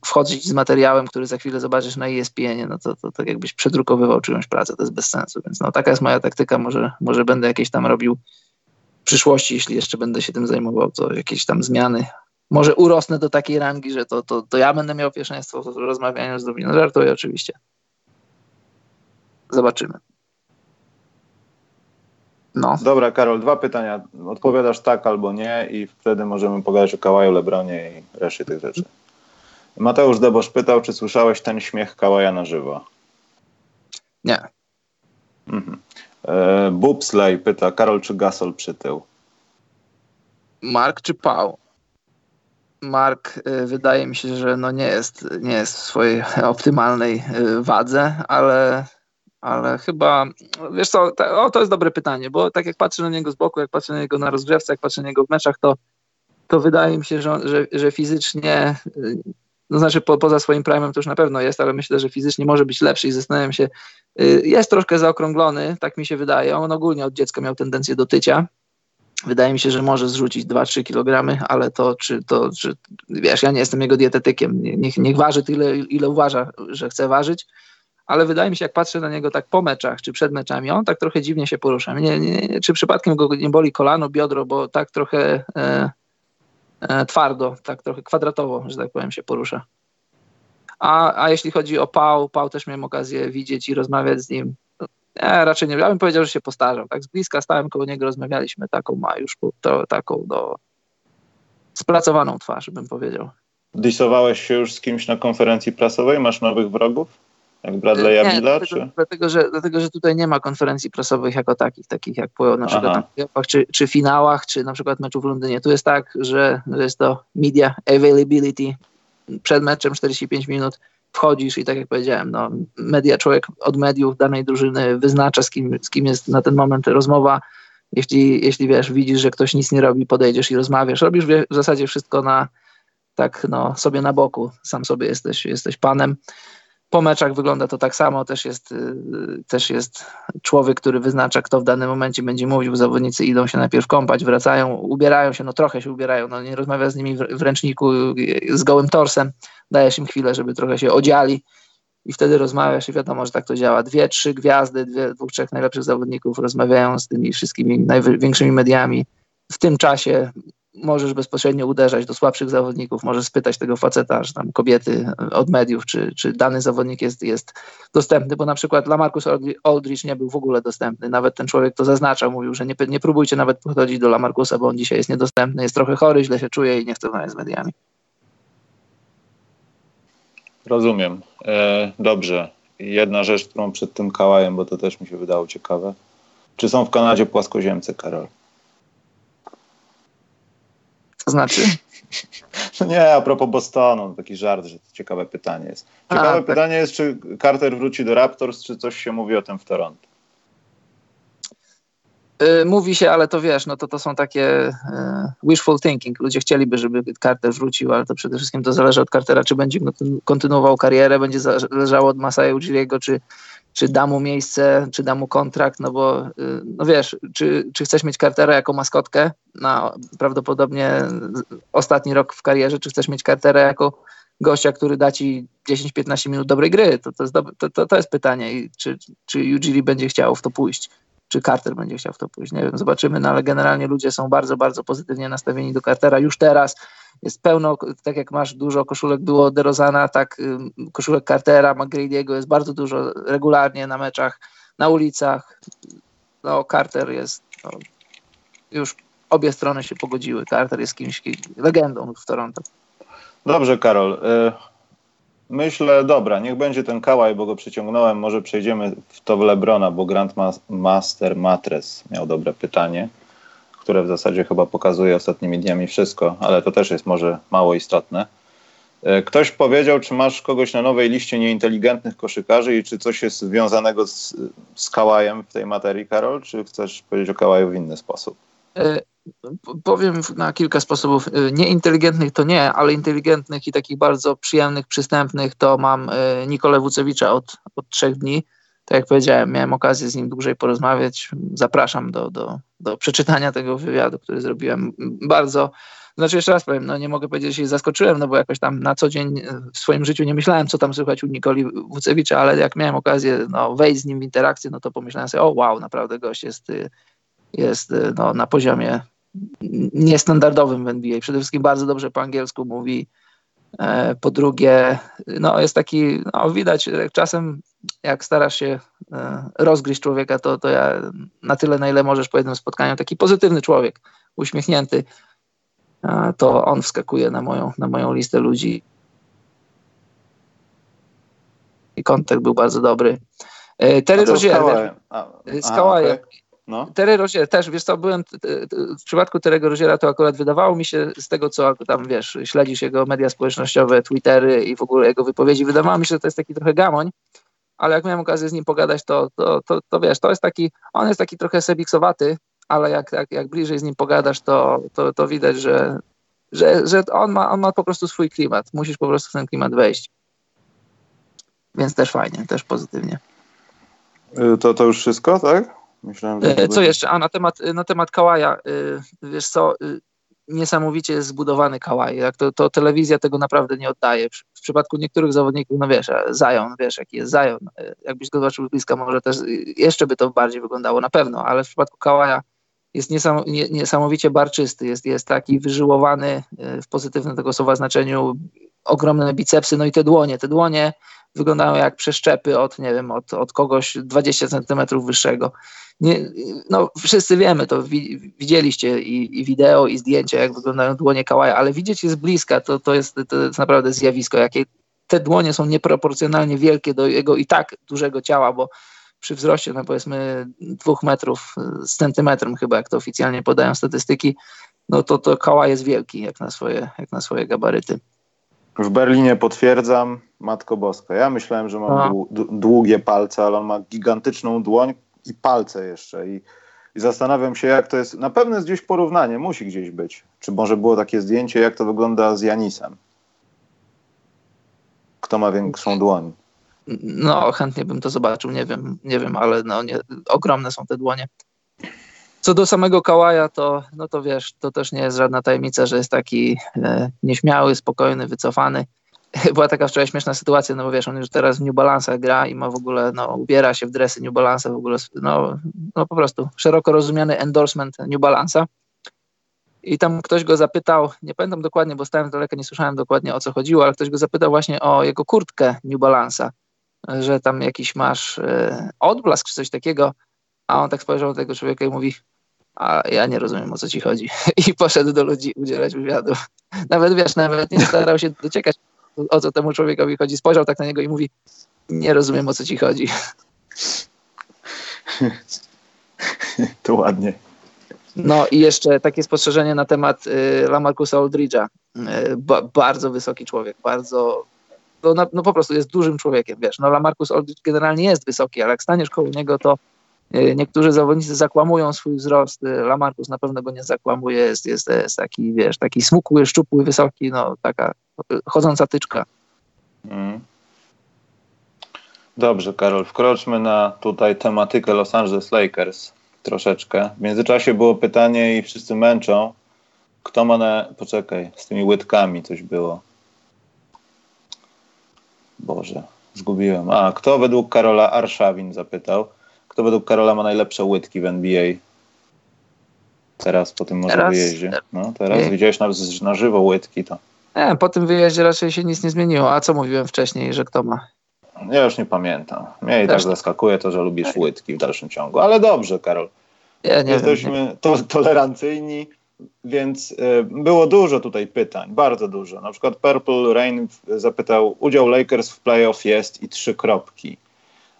wchodzić z materiałem, który za chwilę zobaczysz na ESPN, no to, to tak jakbyś przedrukowywał czyjąś pracę, to jest bez sensu, więc no taka jest moja taktyka, może, może będę jakieś tam robił w przyszłości, jeśli jeszcze będę się tym zajmował, to jakieś tam zmiany, może urosnę do takiej rangi, że to, to, to ja będę miał pierwszeństwo w rozmawianiu z Dublinem. Żartuję oczywiście. Zobaczymy. No. Dobra, Karol, dwa pytania. Odpowiadasz tak albo nie i wtedy możemy pogadać o Kałaju, Lebronie i reszcie tych rzeczy. Mateusz Debosz pytał, czy słyszałeś ten śmiech Kałaja na żywo? Nie. Mhm. E, Bubsley pyta, Karol czy Gasol przytył? Mark czy Pał? Mark y, wydaje mi się, że no nie, jest, nie jest w swojej optymalnej y, wadze, ale, ale chyba, wiesz co, to, o, to jest dobre pytanie, bo tak jak patrzę na niego z boku, jak patrzę na niego na rozgrzewce, jak patrzę na niego w meczach, to, to wydaje mi się, że, że, że fizycznie, y, no znaczy po, poza swoim prime'em to już na pewno jest, ale myślę, że fizycznie może być lepszy i zastanawiam się, jest troszkę zaokrąglony, tak mi się wydaje, on ogólnie od dziecka miał tendencję do tycia, Wydaje mi się, że może zrzucić 2-3 kg, ale to czy to, czy, wiesz, ja nie jestem jego dietetykiem, niech, niech waży tyle, ile uważa, że chce ważyć, ale wydaje mi się, jak patrzę na niego tak po meczach, czy przed meczami, on tak trochę dziwnie się porusza. Nie, nie, czy przypadkiem go nie boli kolano, biodro, bo tak trochę e, e, twardo, tak trochę kwadratowo, że tak powiem, się porusza. A, a jeśli chodzi o Pał, Pał też miałem okazję widzieć i rozmawiać z nim. Nie, raczej nie. Ja bym powiedział, że się postarzał. Tak z bliska stałem koło niego, rozmawialiśmy. Taką ma już to, taką do spracowaną twarz, bym powiedział. Dysowałeś się już z kimś na konferencji prasowej? Masz nowych wrogów? Jak Bradley Nie, Abila, dlatego, czy? dlatego, że, dlatego, że tutaj nie ma konferencji prasowych jako takich, takich jak po na przykład playoffach, czy, czy finałach, czy na przykład meczu w Londynie. Tu jest tak, że jest to media availability przed meczem 45 minut wchodzisz i tak jak powiedziałem, no, media, człowiek od mediów danej drużyny wyznacza z kim, z kim jest na ten moment rozmowa. Jeśli, jeśli wiesz, widzisz, że ktoś nic nie robi, podejdziesz i rozmawiasz. Robisz w zasadzie wszystko na tak no, sobie na boku. Sam sobie jesteś, jesteś panem po meczach wygląda to tak samo, też jest, y, też jest człowiek, który wyznacza, kto w danym momencie będzie mówił, zawodnicy idą się najpierw kąpać, wracają, ubierają się, no trochę się ubierają, no nie rozmawia z nimi w ręczniku z gołym torsem, dajesz im chwilę, żeby trochę się odziali i wtedy rozmawiasz i wiadomo, że tak to działa. Dwie, trzy gwiazdy, dwie, dwóch, trzech najlepszych zawodników rozmawiają z tymi wszystkimi największymi mediami. W tym czasie możesz bezpośrednio uderzać do słabszych zawodników, możesz spytać tego faceta, że tam kobiety od mediów, czy, czy dany zawodnik jest, jest dostępny, bo na przykład Lamarcus Aldridge nie był w ogóle dostępny. Nawet ten człowiek to zaznacza, mówił, że nie, nie próbujcie nawet podchodzić do Lamarcusa, bo on dzisiaj jest niedostępny, jest trochę chory, źle się czuje i nie chce rozmawiać z mediami. Rozumiem. E, dobrze. Jedna rzecz, którą przed tym kałajem, bo to też mi się wydało ciekawe. Czy są w Kanadzie płaskoziemcy, Karol? To znaczy? No nie, a propos Bostonu, taki żart, że to ciekawe pytanie jest. Ciekawe a, tak. pytanie jest, czy Carter wróci do Raptors, czy coś się mówi o tym w Toronto? Y, mówi się, ale to wiesz, no to to są takie y, wishful thinking. Ludzie chcieliby, żeby Carter wrócił, ale to przede wszystkim to zależy od Cartera, czy będzie kontynuował karierę, będzie zależało od Masaya Ujiriego, czy czy da mu miejsce, czy da mu kontrakt, no bo y, no wiesz, czy, czy chcesz mieć Cartera jako maskotkę na prawdopodobnie ostatni rok w karierze, czy chcesz mieć Cartera jako gościa, który da ci 10-15 minut dobrej gry? To, to, jest, to, to, jest pytanie, I czy, czy będzie chciał w to pójść czy Carter będzie chciał w to pójść. Nie wiem, zobaczymy, no ale generalnie ludzie są bardzo, bardzo pozytywnie nastawieni do Cartera już teraz. Jest pełno, tak jak masz dużo koszulek było DeRozana, tak koszulek Cartera, McGrady'ego jest bardzo dużo regularnie na meczach, na ulicach. No Carter jest, no, już obie strony się pogodziły. Carter jest kimś, legendą w Toronto. Dobrze, Karol. Y, Myślę, dobra, niech będzie ten kałaj, bo go przyciągnąłem. Może przejdziemy w to w Lebrona, bo Grandmaster Matres miał dobre pytanie, które w zasadzie chyba pokazuje ostatnimi dniami wszystko, ale to też jest może mało istotne. E, ktoś powiedział, czy masz kogoś na nowej liście nieinteligentnych koszykarzy i czy coś jest związanego z, z kałajem w tej materii, Karol, czy chcesz powiedzieć o kałaju w inny sposób? E, powiem na kilka sposobów. Y, nieinteligentnych to nie, ale inteligentnych i takich bardzo przyjemnych, przystępnych to mam y, Nikolę Wucewicza od, od trzech dni. Tak jak powiedziałem, miałem okazję z nim dłużej porozmawiać. Zapraszam do, do, do przeczytania tego wywiadu, który zrobiłem. Bardzo, znaczy jeszcze raz powiem, no nie mogę powiedzieć, że się zaskoczyłem, no bo jakoś tam na co dzień y, w swoim życiu nie myślałem, co tam słychać u Nikoli Wucewicza, ale jak miałem okazję no, wejść z nim w interakcję, no to pomyślałem sobie, o wow, naprawdę gość jest, jest no, na poziomie niestandardowym w NBA. Przede wszystkim bardzo dobrze po angielsku mówi. E, po drugie, no jest taki, no widać, czasem jak starasz się e, rozgryźć człowieka, to, to ja na tyle, na ile możesz po jednym spotkaniu, taki pozytywny człowiek, uśmiechnięty, to on wskakuje na moją, na moją listę ludzi. I kontakt był bardzo dobry. E, Terry Rozier. Z Kałajem. No. Terry Rozier też, wiesz co, byłem, w przypadku Terry'ego Roziera to akurat wydawało mi się z tego, co tam, wiesz, śledzisz jego media społecznościowe, Twittery i w ogóle jego wypowiedzi, wydawało mi się, że to jest taki trochę gamoń, ale jak miałem okazję z nim pogadać, to, to, to, to wiesz, to jest taki, on jest taki trochę sebiksowaty, ale jak, jak, jak bliżej z nim pogadasz, to, to, to widać, że, że, że on, ma, on ma po prostu swój klimat. Musisz po prostu w ten klimat wejść. Więc też fajnie, też pozytywnie. Y, to, to już wszystko, tak? Myślałem, e, co jeszcze? A na temat, na temat Kałaja, e, wiesz co, e, niesamowicie jest zbudowany Kałaj. Jak to, to telewizja tego naprawdę nie oddaje. W, przypadku niektórych zawodników, no wiesz, Zion, wiesz jaki jest Zion. Jakbyś go zobaczył bliska, może też jeszcze by to bardziej wyglądało na pewno, ale w przypadku Kałaja jest niesamowicie barczysty, jest, jest taki wyżyłowany w pozytywnym tego słowa znaczeniu, ogromne bicepsy, no i te dłonie. Te dłonie wyglądają jak przeszczepy od, nie wiem, od, od kogoś 20 centymetrów wyższego nie, no wszyscy wiemy to, widzieliście i, i, wideo, i zdjęcia, jak wyglądają dłonie Kałaja, ale widzieć je z bliska, to, to, jest, to jest naprawdę zjawisko, jakie te dłonie są nieproporcjonalnie wielkie do jego i tak dużego ciała, bo przy wzroście, no powiedzmy dwóch metrów z centymetrem chyba, jak to oficjalnie podają statystyki, no to to koła jest wielki jak na swoje, jak na swoje gabaryty. W Berlinie potwierdzam, Matko Boska. Ja myślałem, że no. długie palce, ale on ma gigantyczną dłoń i palce jeszcze. I, I, zastanawiam się, jak to jest. Na pewno jest gdzieś porównanie, musi gdzieś być. Czy może było takie zdjęcie, jak to wygląda z Janisem? Kto ma większą dłoń? No, chętnie bym to zobaczył, nie wiem, nie wiem, ale no, nie, ogromne są te dłonie. Co do samego Kałaja, to, no to wiesz, to też nie jest żadna tajemnica, że jest taki e, nieśmiały, spokojny, wycofany. Była taka wczoraj śmieszna sytuacja, no bo wiesz, on już teraz w New Balance gra i ma w ogóle, no ubiera się w dresy New Balance, w ogóle, no, no po prostu szeroko rozumiany endorsement New Balance'a. I tam ktoś go zapytał, nie pamiętam dokładnie, bo stałem z daleka, nie słyszałem dokładnie o co chodziło, ale ktoś go zapytał właśnie o jego kurtkę New Balance'a, że tam jakiś masz e, odblask czy coś takiego, a on tak spojrzał na tego człowieka i mówi, a ja nie rozumiem o co ci chodzi. I poszedł do ludzi udzielać wywiadu. Nawet wiesz, nawet nie starał się dociekać o co temu człowiekowi chodzi. Spojrzał tak na niego i mówi, nie rozumiem o co ci chodzi. To ładnie. No i jeszcze takie spostrzeżenie na temat y, Lamarcusa Aldridge'a. Y, ba, bardzo wysoki człowiek, bardzo no, no, po prostu jest dużym człowiekiem, wiesz. No Lamarcus Aldridge generalnie jest wysoki, ale jak staniesz koło niego, to niektórzy zawodnicy zakłamują swój wzrost. Y, Lamarcus na pewno go nie zakłamuje. Jest, jest, jest taki, wiesz, taki smukły, szczupły, wysoki, no taka chodząca tyczka. Mm. Dobrze, Karol, wkroczmy na tutaj tematykę Los Angeles Lakers troszeczkę. W międzyczasie było pytanie i wszyscy męczą. Kto ma na... Poczekaj, z tymi łydkami coś było. Boże, zgubiłem. A, kto według Karola Arszawin zapytał? Kto według Karola ma najlepsze łydki w NBA? Teraz po tym może teraz, wyjeździe. No, teraz nie. widziałeś na, na żywo łydki to. Nie, po tym wyjeździe raczej się nic nie zmieniło. A co mówiłem wcześniej, że kto ma? Ja już nie pamiętam. Mnie i tak zaskakuje to, że lubisz łydki w dalszym ciągu. Ale dobrze, Karol. Ja Jesteśmy wiem, to, tolerancyjni, więc y, było dużo tutaj pytań, bardzo dużo. Na przykład Purple Rain zapytał, udział Lakers w playoff jest i trzy kropki.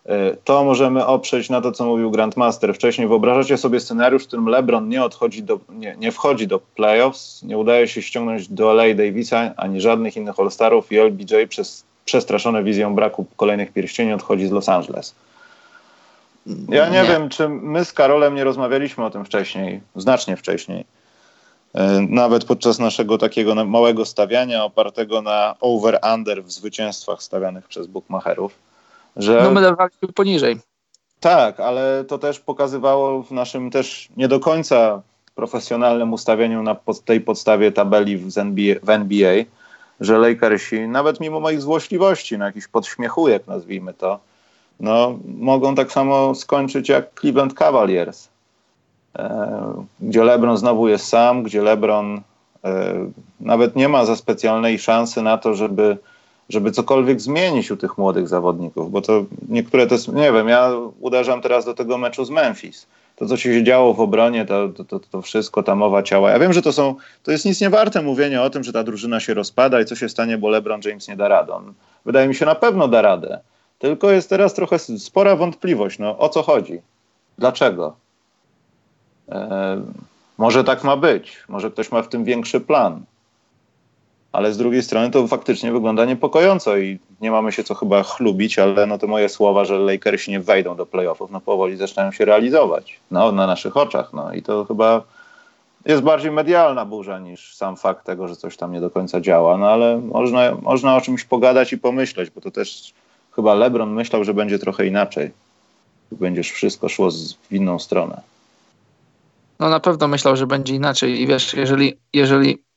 E, to możemy oprzeć na to, co mówił Grandmaster wcześniej. Wyobrażacie sobie scenariusz, w którym LeBron nie, odchodzi do, nie, nie wchodzi do playoffs, nie udaje się ściągnąć do LA Davisa ani żadnych innych All-Starów i LBJ przez przestraszone wizją braku kolejnych pierścieni odchodzi z Los Angeles. Ja nie, nie, wiem, czy my z Karolem nie rozmawialiśmy o tym wcześniej, znacznie wcześniej. E, nawet podczas naszego takiego małego stawiania opartego na over-under w zwycięstwach stawianych przez bookmacherów że... No my dawaliśmy poniżej. Tak, ale to też pokazywało w naszym też nie do końca profesjonalnym ustawieniu na pod tej podstawie tabeli w NBA, w NBA, że Lakersi, nawet mimo moich złośliwości, na jakiś podśmiechujek nazwijmy to, no, mogą tak samo skończyć jak Cleveland Cavaliers, e, gdzie LeBron znowu jest sam, gdzie LeBron e, nawet nie ma za specjalnej szansy na to, żeby żeby cokolwiek zmienić u tych młodych zawodników, bo to niektóre to nie wiem, ja uderzam teraz do tego meczu z Memphis. To, co się działo w obronie, to, to, to, wszystko, ta mowa ciała. Ja wiem, że to są, to jest nic nie warte mówienie o tym, że ta drużyna się rozpada i co się stanie, bo LeBron James nie da radę. On, wydaje mi się, na pewno da radę. Tylko jest teraz trochę spora wątpliwość. No, o co chodzi? Dlaczego? E, może tak ma być. Może ktoś ma w tym większy plan ale z drugiej strony to faktycznie wygląda niepokojąco i nie mamy się co chyba chlubić, ale no te moje słowa, że Lakersi nie wejdą do playoffów, no powoli zaczynają się realizować no, na naszych oczach. No i to chyba jest bardziej medialna burza niż sam fakt tego, że coś tam nie do końca działa, no ale można, można o czymś pogadać i pomyśleć, bo to też chyba LeBron myślał, że będzie trochę inaczej. Będziesz wszystko szło w inną stronę. No na pewno myślał, że będzie inaczej i wiesz, jeżeli, jeżeli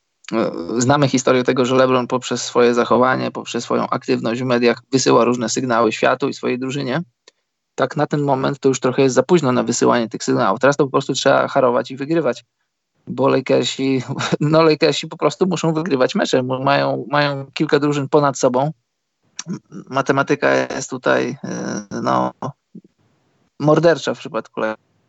Znamy historię tego, że LeBron poprzez swoje zachowanie, poprzez swoją aktywność w mediach wysyła różne sygnały światu i swojej drużynie. Tak na ten moment to już trochę jest za późno na wysyłanie tych sygnałów. Teraz to po prostu trzeba harować i wygrywać, bo Lakersi, no Lakersi po prostu muszą wygrywać mecze. Mają, mają kilka drużyn ponad sobą. Matematyka jest tutaj no, mordercza w przypadku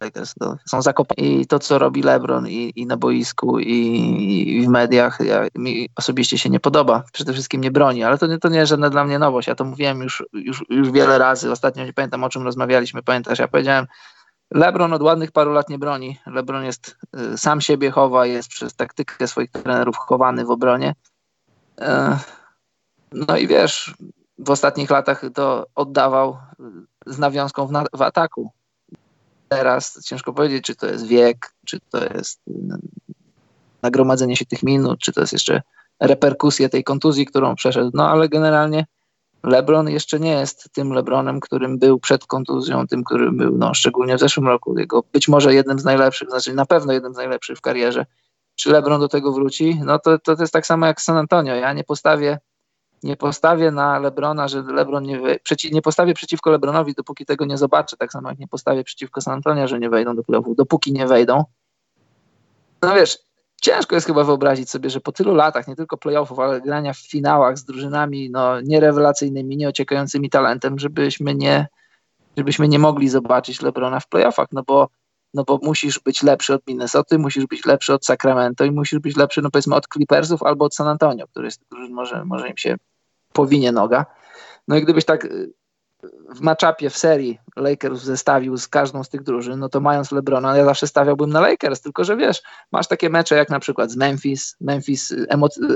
Lakers. To są zakopani. I to, co robi LeBron i, i na boisku, i, i w mediach, ja, mi osobiście się nie podoba. Przede wszystkim nie broni, ale to nie, to nie jest żadna dla mnie nowość. Ja to mówiłem już, już, już wiele razy. Ostatnio nie pamiętam, o czym rozmawialiśmy. Pamiętasz, ja powiedziałem, LeBron od ładnych paru lat nie broni. LeBron jest y, sam siebie chowa, jest przez taktykę swoich trenerów chowany w obronie. Y, no i wiesz, w ostatnich latach to oddawał z nawiązką w, na, w ataku. Teraz ciężko powiedzieć, czy to jest wiek, czy to jest y, nagromadzenie się tych minut, czy to jest jeszcze reperkusje tej kontuzji, którą przeszedł. No ale generalnie LeBron jeszcze nie jest tym LeBronem, którym był przed kontuzją, tym, którym był no, szczególnie w zeszłym roku. Jego być może jednym z najlepszych, znaczy na pewno jednym z najlepszych w karierze. Czy LeBron do tego wróci? No to, to jest tak samo jak San Antonio. Ja nie postawię nie postawię na Lebrona, że Lebron nie, przeci... nie postawię przeciwko Lebronowi, dopóki tego nie zobaczę, tak samo jak nie postawię przeciwko San Antonio, że nie wejdą do playoffów, dopóki nie wejdą. No wiesz, ciężko jest chyba wyobrazić sobie, że po tylu latach, nie tylko playoffów, ale grania w finałach z drużynami no, nierewelacyjnymi, nieociekającymi talentem, żebyśmy nie, żebyśmy nie mogli zobaczyć Lebrona w playoffach, no bo, no bo musisz być lepszy od Minnesota, musisz być lepszy od Sacramento i musisz być lepszy, no powiedzmy, od Clippersów albo od San Antonio, który jest, może, może im się powinie noga. No i gdybyś tak y, w matchupie w serii Lakers zestawił z każdą z tych drużyn, no to mając LeBrona, ja zawsze stawiałbym na Lakers, tylko że wiesz, masz takie mecze jak na przykład z Memphis, Memphis y,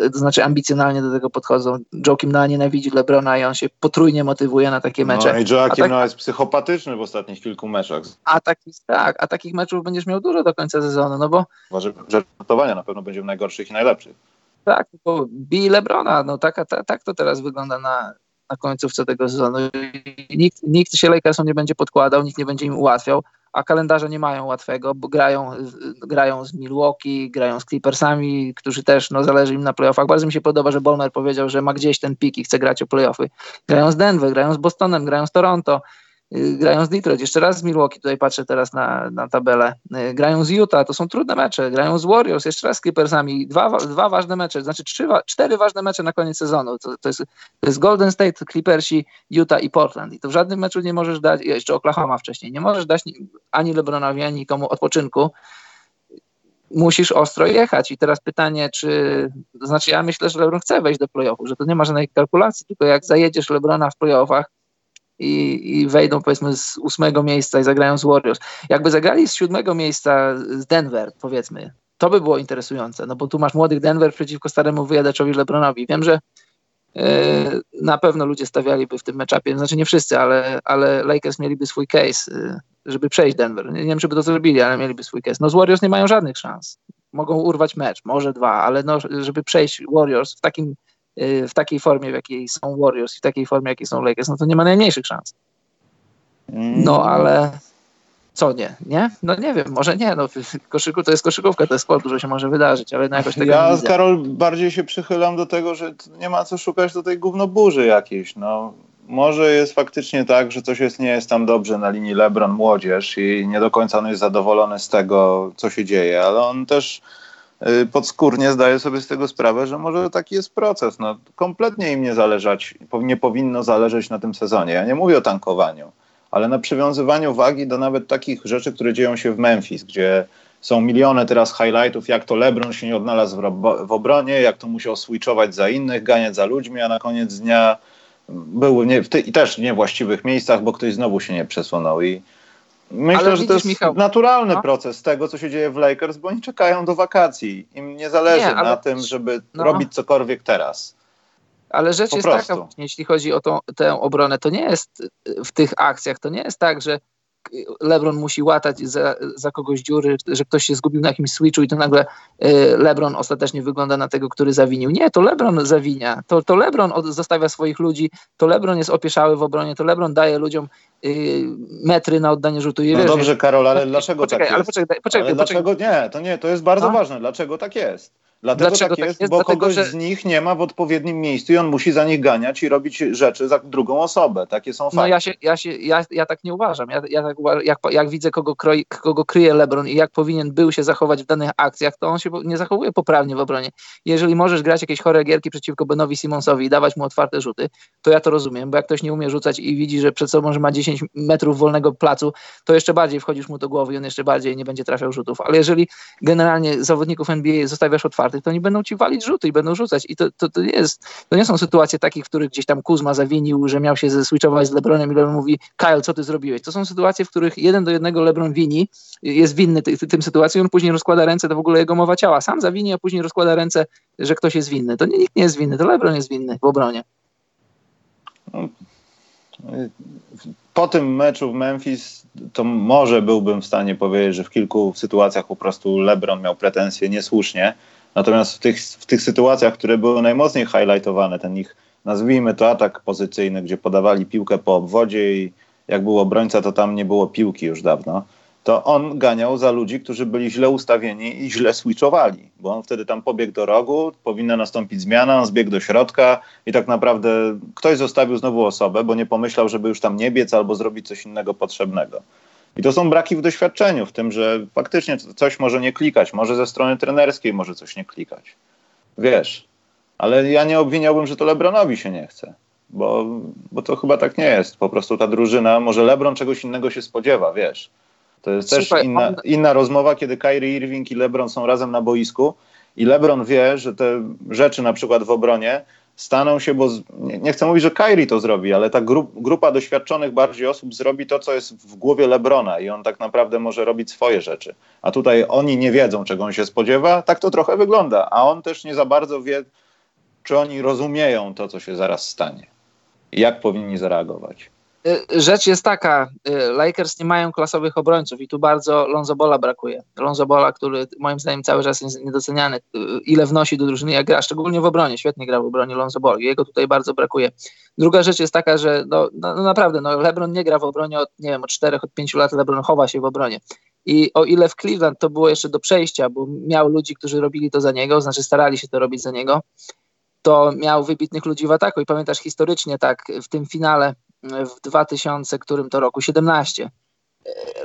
y, to znaczy ambicjonalnie do tego podchodzą, Joakim Noah nienawidzi LeBrona i on się potrójnie motywuje na takie mecze. No i Joakim tak, Noah jest psychopatyczny w ostatnich kilku meczach. A takich, tak, a takich meczów będziesz miał dużo do końca sezonu, no bo... Uważam, że na pewno będzie w najgorszych i najlepszych. Tak, bo bij Lebrona, no tak, tak, to teraz wygląda na, na końcówce tego sezonu. Nikt, nikt się Lakersom nie będzie podkładał, nikt nie będzie im ułatwiał, a kalendarze nie mają łatwego, bo grają, grają z Milwaukee, grają z Clippersami, którzy też, no zależy im na playoffach. Bardzo mi się podoba, że Bolmer powiedział, że ma gdzieś ten pik i chce grać o playoffy. Grają z Denver, grają z Bostonem, grają z Toronto, grają z Detroit, jeszcze raz z Milwaukee, tutaj patrzę teraz na, na tabelę, y, grają z Utah, to są trudne mecze, grają z Warriors, jeszcze raz z Clippersami, dwa, dwa ważne mecze, znaczy trzy, cztery ważne mecze na koniec sezonu, to, to, jest, to jest Golden State, Clippersi, Utah i Portland. I to w żadnym meczu nie możesz dać, jeszcze Oklahoma wcześniej, nie możesz dać ani LeBronowi, ani nikomu odpoczynku, musisz ostro jechać. I teraz pytanie, czy, to znaczy ja myślę, że LeBron chce wejść do playoffu, że to nie ma żadnej kalkulacji, tylko jak zajedziesz LeBrona w playoffach, i, i wejdą powiedzmy z ósmego miejsca i zagrają z Warriors. Jakby zagrali z siódmego miejsca z Denver, powiedzmy, to by było interesujące, no bo tu masz młodych Denver przeciwko staremu wyjadaczowi LeBronowi. Wiem, że yy, na pewno ludzie stawialiby w tym meczapie, znaczy nie wszyscy, ale, ale Lakers mieliby swój case, yy, żeby przejść Denver. Nie, nie wiem, czy by to zrobili, ale mieliby swój case. No z Warriors nie mają żadnych szans. Mogą urwać mecz, może dwa, ale no, żeby przejść Warriors w takim w takiej formie, w jakiej są Warriors i w takiej formie, w jakiej są Lakers, no to nie ma najmniejszych szans. No mm. ale co nie, nie? No nie wiem, może nie, no koszyku to jest koszykówka, to jest sport, dużo się może wydarzyć, ale no jakoś tego Ja, nie. Karol, bardziej się przychylam do tego, że nie ma co szukać do tej gównoburzy jakiejś, no. Może jest faktycznie tak, że coś jest, nie jest tam dobrze na linii LeBron młodzież i nie do końca on jest zadowolony z tego, co się dzieje, ale on też Y, podskórnie zdaje sobie z tego sprawę, że może taki jest proces. No, kompletnie im nie zależeć, nie powinno zależeć na tym sezonie. Ja nie mówię o tankowaniu, ale na przywiązywaniu wagi do nawet takich rzeczy, które dzieją się w Memphis, gdzie są miliony teraz highlightów, jak to LeBron się nie odnalazł w, obronie, jak to musiał switchować za innych, ganiać za ludźmi, a na koniec dnia był nie, w i też w niewłaściwych miejscach, bo ktoś znowu się nie przesunął. I Myślę, Ale że widzisz, to jest Michał, naturalny no? proces tego, co się dzieje w Lakers, bo oni czekają do wakacji. Im nie zależy nie, ale... na tym, żeby no. robić cokolwiek teraz. Ale rzecz po jest prostu. taka, jeśli chodzi o tą, tę obronę, to nie jest w tych akcjach, to nie jest tak, że LeBron musi łatać za, za kogoś dziury, że ktoś się zgubił na jakimś switchu i to nagle y, LeBron ostatecznie wygląda na tego, który zawinił. Nie, to LeBron zawinia. To, to LeBron zostawia swoich ludzi, to LeBron jest opieszały w obronie, to LeBron daje ludziom y, metry na oddanie rzutu. I no wiesz, dobrze, Karol, ale dlaczego poczekaj, tak ale poczekaj, poczekaj, ale dlaczego nie? To nie, to jest bardzo no? ważne. Dlaczego tak jest? Dlatego Dlaczego tak jest, tak jest? bo Dlatego, kogoś że... z nich nie ma w odpowiednim miejscu i on musi za nich ganiać i robić rzeczy za drugą osobę. Takie są fakty. No ja, się, ja, się, ja, ja tak nie uważam. Ja, ja tak, jak, jak widzę, kogo, kroi, kogo kryje LeBron i jak powinien był się zachować w danych akcjach, to on się nie zachowuje poprawnie w obronie. Jeżeli możesz grać jakieś chore gierki przeciwko Benowi Simonsowi i dawać mu otwarte rzuty, to ja to rozumiem, bo jak ktoś nie umie rzucać i widzi, że przed sobą, że ma 10 metrów wolnego placu, to jeszcze bardziej wchodzisz mu do głowy i on jeszcze bardziej nie będzie trafiał rzutów. Ale jeżeli generalnie zawodników NBA zostawiasz otwartych, to oni będą ci walić rzuty i będą rzucać. I to, to, to, jest, to nie są sytuacje takich, w których gdzieś tam Kuzma zawinił, że miał się zeswitchować z LeBronem i LeBron mówi, Kyle, co ty zrobiłeś? To są sytuacje, w których jeden do jednego LeBron wini, jest winny ty, ty, tym sytuacjom, on później rozkłada ręce, to w ogóle jego mowa ciała. Sam zawini, a później rozkłada ręce, że ktoś jest winny. To nie, nikt nie jest winny, to LeBron jest winny w obronie. Po tym meczu w Memphis to może byłbym w stanie powiedzieć, że w kilku sytuacjach po prostu LeBron miał pretensje niesłusznie. Natomiast w tych, w tych sytuacjach, które były najmocniej highlightowane, ten ich, nazwijmy to atak pozycyjny, gdzie podawali piłkę po obwodzie i jak był obrońca, to tam nie było piłki już dawno, to on ganiał za ludzi, którzy byli źle ustawieni i źle switchowali, bo on wtedy tam pobiegł do rogu, powinna nastąpić zmiana, on zbiegł do środka i tak naprawdę ktoś zostawił znowu osobę, bo nie pomyślał, żeby już tam nie biec albo zrobić coś innego potrzebnego. I to są braki w doświadczeniu, w tym, że faktycznie coś może nie klikać, może ze strony trenerskiej może coś nie klikać. Wiesz, ale ja nie obwiniałbym, że to Lebronowi się nie chce, bo, bo to chyba tak nie jest. Po prostu ta drużyna, może Lebron czegoś innego się spodziewa, wiesz. To jest Słuchaj, też inna, on... inna rozmowa, kiedy Kyrie Irving i LeBron są razem na boisku i LeBron wie, że te rzeczy na przykład w obronie staną się, bo z, nie, nie, chcę mówić, że Kyrie to zrobi, ale ta grup, grupa doświadczonych bardziej osób zrobi to, co jest w głowie Lebrona i on tak naprawdę może robić swoje rzeczy. A tutaj oni nie wiedzą, czego on się spodziewa, tak to trochę wygląda, a on też nie za bardzo wie, czy oni rozumieją to, co się zaraz stanie jak powinni zareagować. Y, rzecz jest taka, y, Lakers nie mają klasowych obrońców i tu bardzo Lonzo Bola brakuje. Lonzo Bola, który moim zdaniem cały czas jest niedoceniany, y, ile wnosi do drużyny, jak gra, szczególnie w obronie, świetnie gra w obronie Lonzo Ball, jego tutaj bardzo brakuje. Druga rzecz jest taka, że no, no, no naprawdę, no LeBron nie gra w obronie od, nie wiem, od 4, od 5 lat, LeBron chowa się w obronie. I o ile w Cleveland to było jeszcze do przejścia, bo miał ludzi, którzy robili to za niego, znaczy starali się to robić za niego, to miał wybitnych ludzi w ataku i pamiętasz historycznie tak w tym finale w 2000, którym to roku, 17.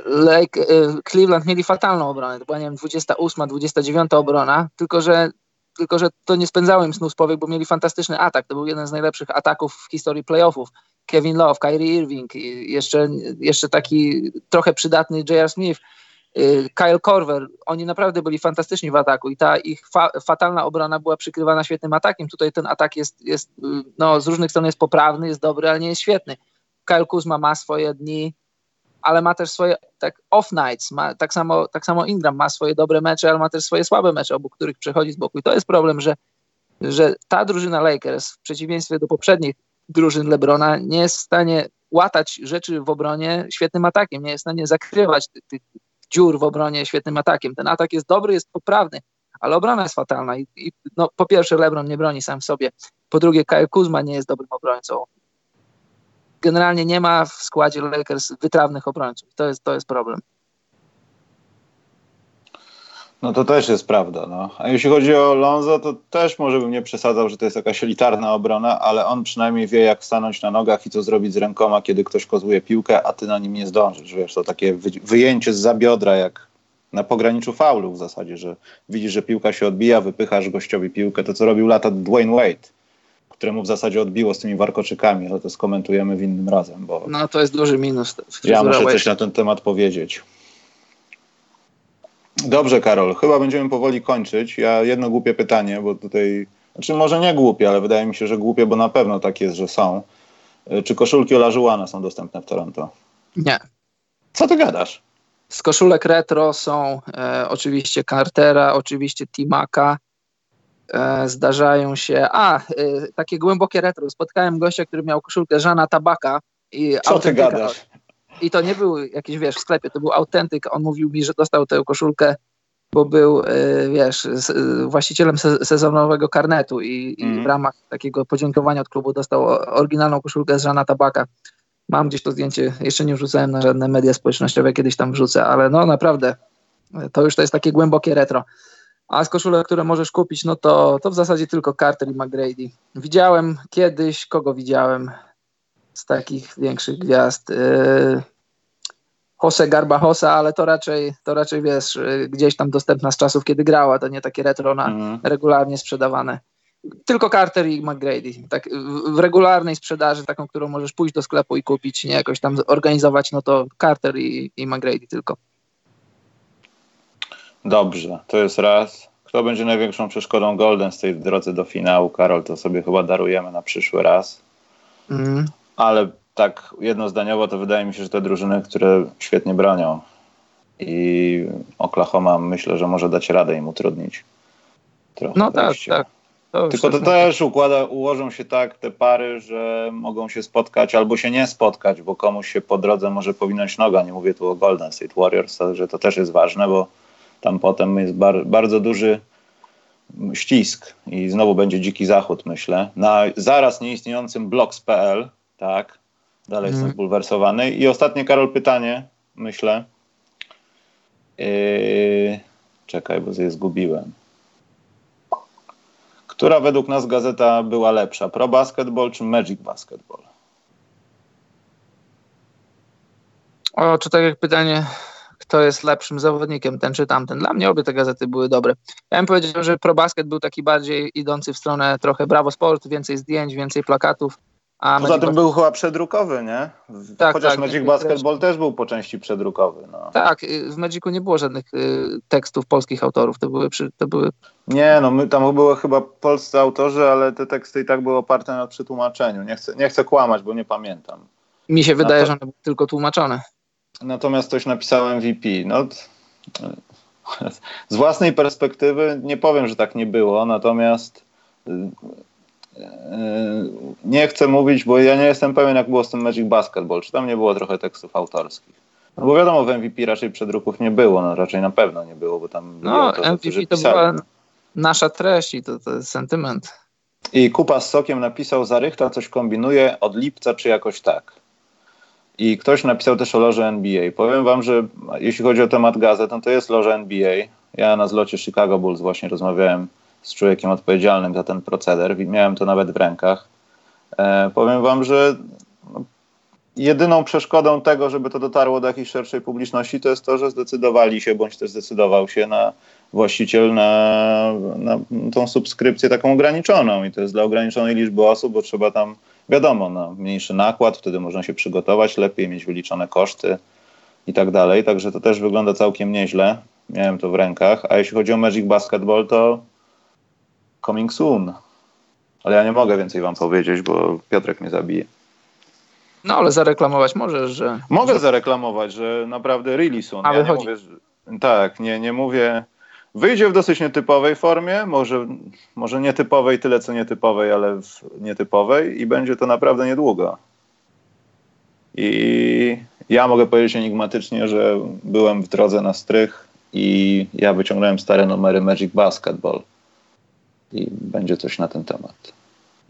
Lake, e, Cleveland mieli fatalną obronę, to była nie wiem, 28, 29 obrona, tylko że, tylko że to nie spędzało im snu z powiek, bo mieli fantastyczny atak, to był jeden z najlepszych ataków w historii playoffów. Kevin Love, Kyrie Irving, jeszcze, jeszcze taki trochę przydatny J.R. Smith, Kyle Korver, oni naprawdę byli fantastyczni w ataku i ta ich fa fatalna obrona była przykrywana świetnym atakiem. Tutaj ten atak jest, jest no, z różnych stron jest poprawny, jest dobry, ale nie jest świetny. Kyle Kuzma ma swoje dni, ale ma też swoje tak off nights, ma, tak, samo, tak samo Ingram ma swoje dobre mecze, ale ma też swoje słabe mecze, obok których przechodzi z boku. I to jest problem, że, że ta drużyna Lakers w przeciwieństwie do poprzednich drużyn LeBrona nie jest w stanie łatać rzeczy w obronie świetnym atakiem, nie jest w stanie zakrywać tych, tych dziur w obronie świetnym atakiem. Ten atak jest dobry, jest poprawny, ale obrona jest fatalna. I, i no, po pierwsze LeBron nie broni sam sobie, po drugie Kyle Kuzma nie jest dobrym obrońcą generalnie nie ma w składzie Lakers wytrawnych obrońców. To jest, to jest problem. No to też jest prawda. No. A jeśli chodzi o Lonzo, to też może bym nie przesadzał, że to jest jakaś elitarna obrona, ale on przynajmniej wie, jak stanąć na nogach i co zrobić z rękoma, kiedy ktoś kozłuje piłkę, a ty na nim nie zdążysz. Wiesz, to takie wyjęcie z zabiodra, jak na pograniczu faulu w zasadzie, że widzisz, że piłka się odbija, wypychasz gościowi piłkę, to co robił lata Dwayne Wade któremu w zasadzie odbiło z tymi warkoczykami, ale to skomentujemy w innym razem. Bo no to jest duży minus. Ja muszę coś na ten temat powiedzieć. Dobrze, Karol, chyba będziemy powoli kończyć. Ja jedno głupie pytanie, bo tutaj, znaczy może nie głupie, ale wydaje mi się, że głupie, bo na pewno tak jest, że są. Czy koszulki Olażułana są dostępne w Toronto? Nie. Co ty gadasz? Z koszulek retro są e, oczywiście Cartera, oczywiście Timaka, E, zdarzają się. A, e, takie głębokie retro. Spotkałem gościa, który miał koszulkę Żana Tabaka. I Co ty gadasz? I to nie był jakiś, wiesz, w sklepie, to był autentyk. On mówił mi, że dostał tę koszulkę, bo był, e, wiesz, właścicielem sezonowego karnetu i, mm. i, w ramach takiego podziękowania od klubu dostał oryginalną koszulkę z Żana Tabaka. Mam gdzieś to zdjęcie, jeszcze nie wrzucałem na żadne media społecznościowe, kiedyś tam wrzucę, ale no naprawdę, to już to jest takie głębokie retro A z koszulek, które możesz kupić, no to, to w zasadzie tylko Carter i McGrady. Widziałem kiedyś, kogo widziałem z takich większych gwiazd? Yy, Jose Garbajosa, ale to raczej, to raczej wiesz, yy, gdzieś tam dostępna z czasów, kiedy grała, to nie takie retro na mm. regularnie sprzedawane. Tylko Carter i McGrady. Tak, w regularnej sprzedaży, taką, którą możesz pójść do sklepu i kupić, nie jakoś tam organizować, no to Carter i, i McGrady tylko. Dobrze, to jest raz. Kto będzie największą przeszkodą Golden State w drodze do finału? Karol, to sobie chyba darujemy na przyszły raz. Mm. Ale tak jednozdaniowo to wydaje mi się, że te drużyny, które świetnie bronią i Oklahoma myślę, że może dać radę im utrudnić. Trochę no tak, tak. To Tylko to też układa, ułożą się tak te pary, że mogą się spotkać albo się nie spotkać, bo komuś się po drodze może powinąć noga. Nie mówię tu o Golden State Warriors, że to też jest ważne, bo tam potem jest bar, bardzo duży ścisk i znowu będzie dziki zachód, myślę. Na zaraz nieistniejącym blogs.pl, tak, dalej mm. jestem zbulwersowany. I ostatnie, Karol, pytanie, myślę. Yy, czekaj, bo je zgubiłem. Która według nas gazeta była lepsza? Pro Basketball czy Magic Basketball? O, czy tak jak pytanie, kto jest lepszym zawodnikiem, ten czy tamten. Dla mnie obie te gazety były dobre. Ja bym powiedział, że ProBasket był taki bardziej idący w stronę trochę Bravo Sport, więcej zdjęć, więcej plakatów. A Poza tym był chyba przedrukowy, nie? Tak, Chociaż tak, Magic Basketball też był po części przedrukowy. No. Tak, y, w Magicu nie było żadnych y, tekstów polskich autorów, to były, przy, to były... Nie, no my, tam były chyba polscy autorzy, ale te teksty i tak były oparte na przetłumaczeniu. Nie chcę, nie chcę kłamać, bo nie pamiętam. Mi się wydaje, to... że one były tylko tłumaczone. Natomiast ktoś napisał MVP. No, z własnej perspektywy nie powiem, że tak nie było, natomiast y, nie chcę mówić, bo ja nie jestem pewien, jak było z tym Magic Basketball. Czy tam nie było trochę tekstów autorskich? No bo wiadomo, w MVP raczej przedruków nie było, no raczej na pewno nie było, bo tam No, MVP to była nasza treść i to, to jest sentyment. I Kupa z Sokiem napisał, Zarychta coś kombinuje od lipca czy jakoś tak. I ktoś napisał też o loży NBA. Powiem wam, że jeśli chodzi o temat gazet, no to jest loża NBA. Ja na zlocie Chicago Bulls właśnie rozmawiałem z człowiekiem odpowiedzialnym za ten proceder. Miałem to nawet w rękach. E, powiem wam, że no, jedyną przeszkodą tego, żeby to dotarło do jakiejś szerszej publiczności, to jest to, że zdecydowali się, bądź też zdecydował się na właściciel na, na tą subskrypcję taką ograniczoną. I to jest dla ograniczonej liczby osób, bo trzeba tam wiadomo, no, mniejszy nakład, wtedy można się przygotować lepiej, mieć wyliczone koszty i tak dalej. Także to też wygląda całkiem nieźle. Miałem to w rękach. A jeśli chodzi o Magic Basketball, to coming soon. Ale ja nie mogę więcej wam powiedzieć, bo Piotrek mnie zabije. No ale zareklamować możesz, że... Mogę zareklamować, że naprawdę really soon. A ja wychodzi. nie mówię, że... Tak, nie, nie mówię Wyjdzie w dosyć nietypowej formie, może, może nietypowej tyle co nietypowej, ale w nietypowej i będzie to naprawdę niedługo. I ja mogę powiedzieć enigmatycznie, że byłem w drodze na strych i ja wyciągnąłem stare numery Magic Basketball i będzie coś na ten temat.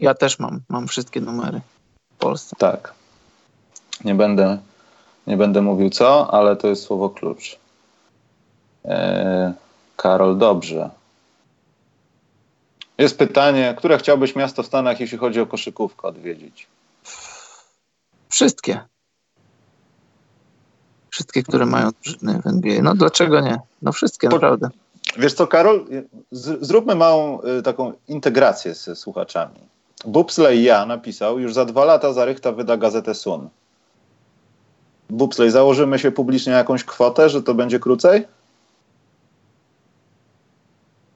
Ja też mam, mam wszystkie numery w Polsce. Tak. Nie będę, nie będę mówił co, ale to jest słowo klucz. Eee, Karol, dobrze. Jest pytanie, które chciałbyś miasto w Stanach, jeśli chodzi o koszykówkę, odwiedzić? Wszystkie. Wszystkie, które mają drużyny w NBA. No dlaczego nie? No wszystkie, po, naprawdę. Wiesz co, Karol? Z, zróbmy małą y, taką integrację ze słuchaczami. Bubsley ja napisał, już za dwa lata Zarychta wyda gazetę Sun. Bubsley, założymy się publicznie jakąś kwotę, że to będzie krócej?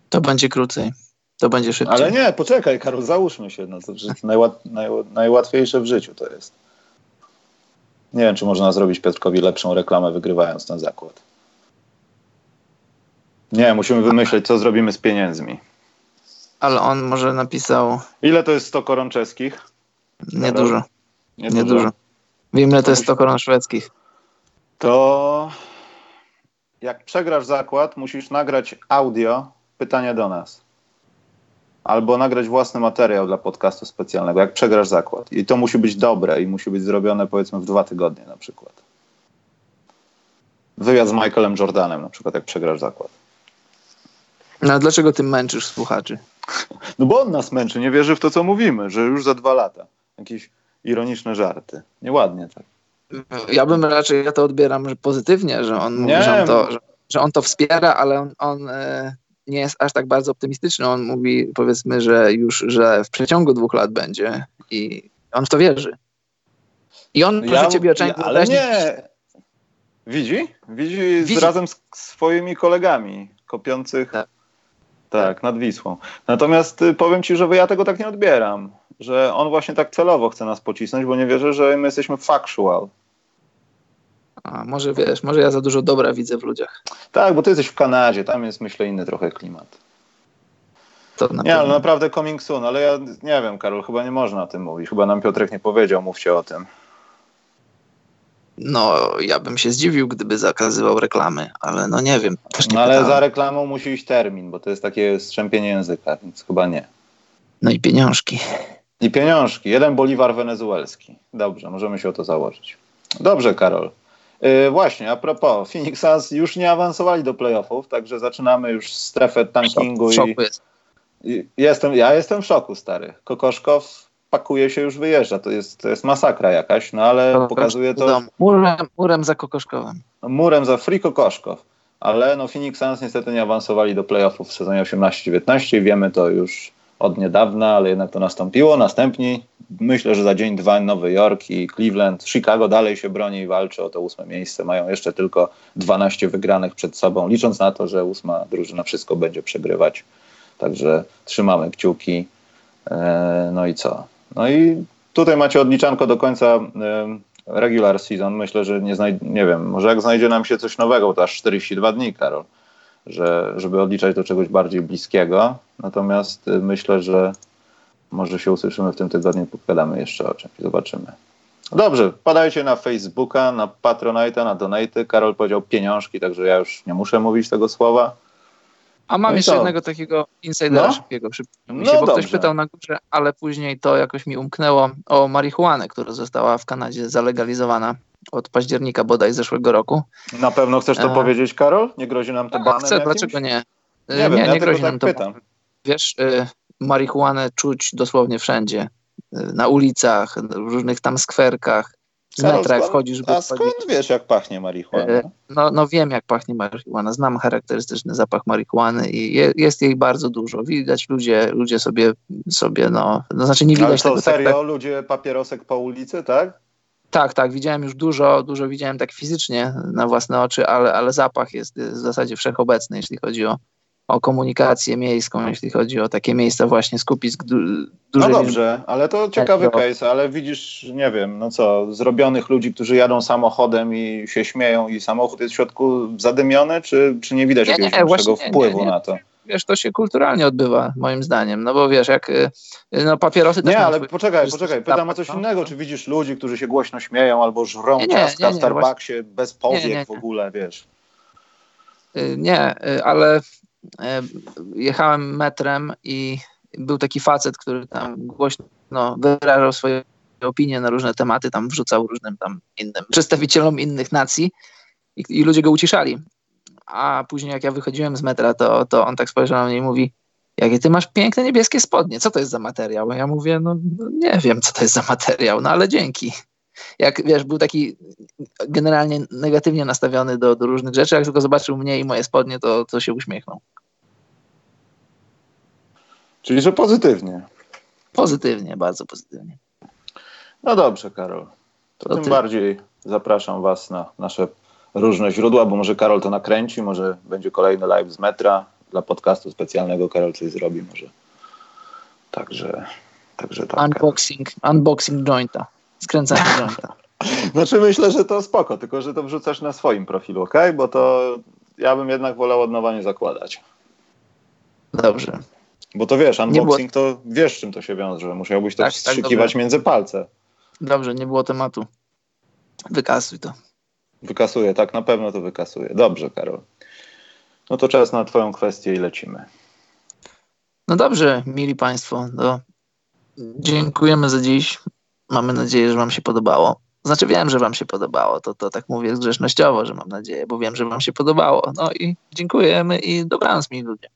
To będzie krócej. To będzie szybciej. Ale nie, poczekaj, Karol, załóżmy się. No to najłat, naj, najłatwiejsze w życiu to jest. Nie wiem, czy można zrobić Piotrkowi lepszą reklamę, wygrywając ten zakład. Nie, musimy wymyśleć, co zrobimy z pieniędzmi. Ale on może napisał. Ile to jest 100 koron czeskich? Niedużo. Nie, Nie dużo. Wiem, ile to jest 100 koron szwedzkich. To jak przegrasz zakład, musisz nagrać audio pytania do nas. Albo nagrać własny materiał dla podcastu specjalnego, jak przegrasz zakład. I to musi być dobre i musi być zrobione powiedzmy w dwa tygodnie na przykład. Wywiad z Michaelem Jordanem na przykład, jak przegrasz zakład. No a dlaczego ty męczysz słuchaczy? No bo on nas męczy, nie wierzy w to, co mówimy, że już za dwa lata. Jakieś ironiczne żarty. Nieładnie tak. Ja bym raczej, ja to odbieram że pozytywnie, że on mówi, że on, to, że, że on to wspiera, ale on, on e, nie jest aż tak bardzo optymistyczny. On mówi, powiedzmy, że już, że w przeciągu dwóch lat będzie i on w to wierzy. I on, proszę Ja- ciebie, ja, Ale nie. Widzi? Widzi, Widzi. Z, razem z swoimi kolegami kopiących Tak. Tak. nad Wisłą. Natomiast y, powiem ci, że ja tego tak nie odbieram. Że on właśnie tak celowo chce nas pocisnąć, bo nie wierzę, że my jesteśmy factual. A, może wiesz, może ja za dużo dobra widzę w ludziach. Tak, bo ty jesteś w Kanadzie, tam jest myślę inny trochę klimat. To na Nie, ale naprawdę coming soon, ale ja nie wiem, Karol, chyba nie można o tym mówić. Chyba nam Piotrek nie powiedział, mówcie o tym. No, ja bym się zdziwił, gdyby zakazywał reklamy, ale no nie wiem. Nie No ale pytałem. za reklamą musi iść termin, bo to jest takie strzępienie języka, więc chyba nie. No i pieniążki. I pieniążki. Jeden boliwar wenezuelski. Dobrze, możemy się o to założyć. Dobrze, Karol. Yy, właśnie, a propos, Phoenix Suns już nie awansowali do playoffów, także zaczynamy już strefę tankingu W i, jest. i jestem, ja jestem w szoku, stary. Kokoszkow pakuje się, już wyjeżdża. To jest, to jest masakra jakaś, no ale pokazuje to. Murem, murem za kokoszkowem. murem za free Kokoszkow. Ale no Phoenix Suns niestety nie awansowali do playoffów w sezonie 18-19 i wiemy to już od niedawna, ale jednak to nastąpiło. Następni, myślę, że za dzień, dwa Nowy Jork i Cleveland. Chicago dalej się broni i walczy o to ósme miejsce. Mają jeszcze tylko 12 wygranych przed sobą, licząc na to, że ósma drużyna wszystko będzie przegrywać. Także trzymamy kciuki. E, No i co? No i tutaj macie odliczanko do końca e, regular season. Myślę, że nie, znajd- nie wiem, może jak znajdzie nam się coś nowego, to aż 42 dni, Karol, że, żeby odliczać do czegoś bardziej bliskiego. Natomiast y, myślę, że może się usłyszymy w tym tygodniu, pogadamy jeszcze o czymś, zobaczymy. Dobrze, padajcie na Facebooka, na Patronite'a, na Donaty. Karol powiedział pieniążki, także ja już nie muszę mówić tego słowa. A mam No jeszcze co? jednego takiego insidera No. szybkiego, szybkiego mi No się, bo ktoś dobrze. pytał na górze, ale później to jakoś mi umknęło o marihuanę, która została w Kanadzie zalegalizowana od października bodaj zeszłego roku. Na pewno chcesz to E. powiedzieć, Karol? Nie grozi nam to A, banem chcę, jakimś? dlaczego nie? Nie Y, wiem, nie, ja nie grozi tak nam to. pytam. Wiesz, y, marihuanę czuć dosłownie wszędzie. Y, Na ulicach, w różnych tam skwerkach, metra jak wchodzisz, A skąd wiesz, jak pachnie marihuana? E, No, no wiem, jak pachnie marihuana. Znam charakterystyczny zapach marihuany i je, jest jej bardzo dużo. Widać ludzie, ludzie sobie, sobie no, no znaczy nie Ale widać co, tego tak, serio? tak, Ludzie papierosek po ulicy, tak? tak, tak, widziałem już dużo, dużo widziałem tak fizycznie na własne oczy, ale, ale zapach jest w zasadzie wszechobecny, jeśli chodzi o, o komunikację miejską, jeśli chodzi o takie miejsca właśnie skupisk du, No dużej liczby. dobrze, ale to ciekawy Tego. case, ale widzisz, nie wiem, no co, zrobionych ludzi, którzy jadą samochodem i się śmieją i samochód jest w środku zadymiony, czy, czy nie widać Nie, jakiegoś nie, większego wpływu nie, nie. na to? Wiesz, to się kulturalnie odbywa, moim zdaniem, no bo wiesz, jak y, no papierosy też Nie, ale swój- poczekaj, poczekaj, pytam o coś no. innego, czy widzisz ludzi, którzy się głośno śmieją albo żrą Nie, ciastka w Starbucksie bez powiek w ogóle, wiesz? Y, Nie, y, ale jechałem metrem i był taki facet, który tam głośno wyrażał swoje opinie na różne tematy, tam wrzucał różnym tam innym przedstawicielom innych nacji i, i ludzie go uciszali. A później jak ja wychodziłem z metra, to, to on tak spojrzał na mnie i mówi jakie ty masz piękne niebieskie spodnie, co to jest za materiał? Ja mówię, no nie wiem, co to jest za materiał, no ale dzięki. Jak wiesz, był taki generalnie negatywnie nastawiony do, do różnych rzeczy, jak tylko zobaczył mnie i moje spodnie, to, to się uśmiechnął. Czyli, że pozytywnie. Pozytywnie, bardzo pozytywnie. No dobrze, Karol. To, To tym ty. bardziej zapraszam Was na nasze różne źródła, bo może Karol to nakręci, może będzie kolejny live z metra dla podcastu specjalnego. Karol coś zrobi, może. Także, także tak. Unboxing, unboxing jointa. Skręcanie jointa. Znaczy myślę, że to spoko, tylko że to wrzucasz na swoim profilu, ok? Bo to ja bym jednak wolał od nowa nie zakładać. Dobrze. Bo to wiesz, unboxing to wiesz czym to się wiąże. Musiałbyś to Tak, tak, wstrzykiwać dobrze. między palce. Dobrze, nie było tematu. Wykasuj to. Wykasuje, tak na pewno to wykasuje. Dobrze, Karol. No to czas na twoją kwestię i lecimy. No dobrze, mili Państwo, to dziękujemy za dziś. Mamy nadzieję, że Wam się podobało. Znaczy wiem, że Wam się podobało, to, to tak mówię grzecznościowo, że mam nadzieję, bo wiem, że Wam się podobało. No i dziękujemy i dobranoc, mili ludzie.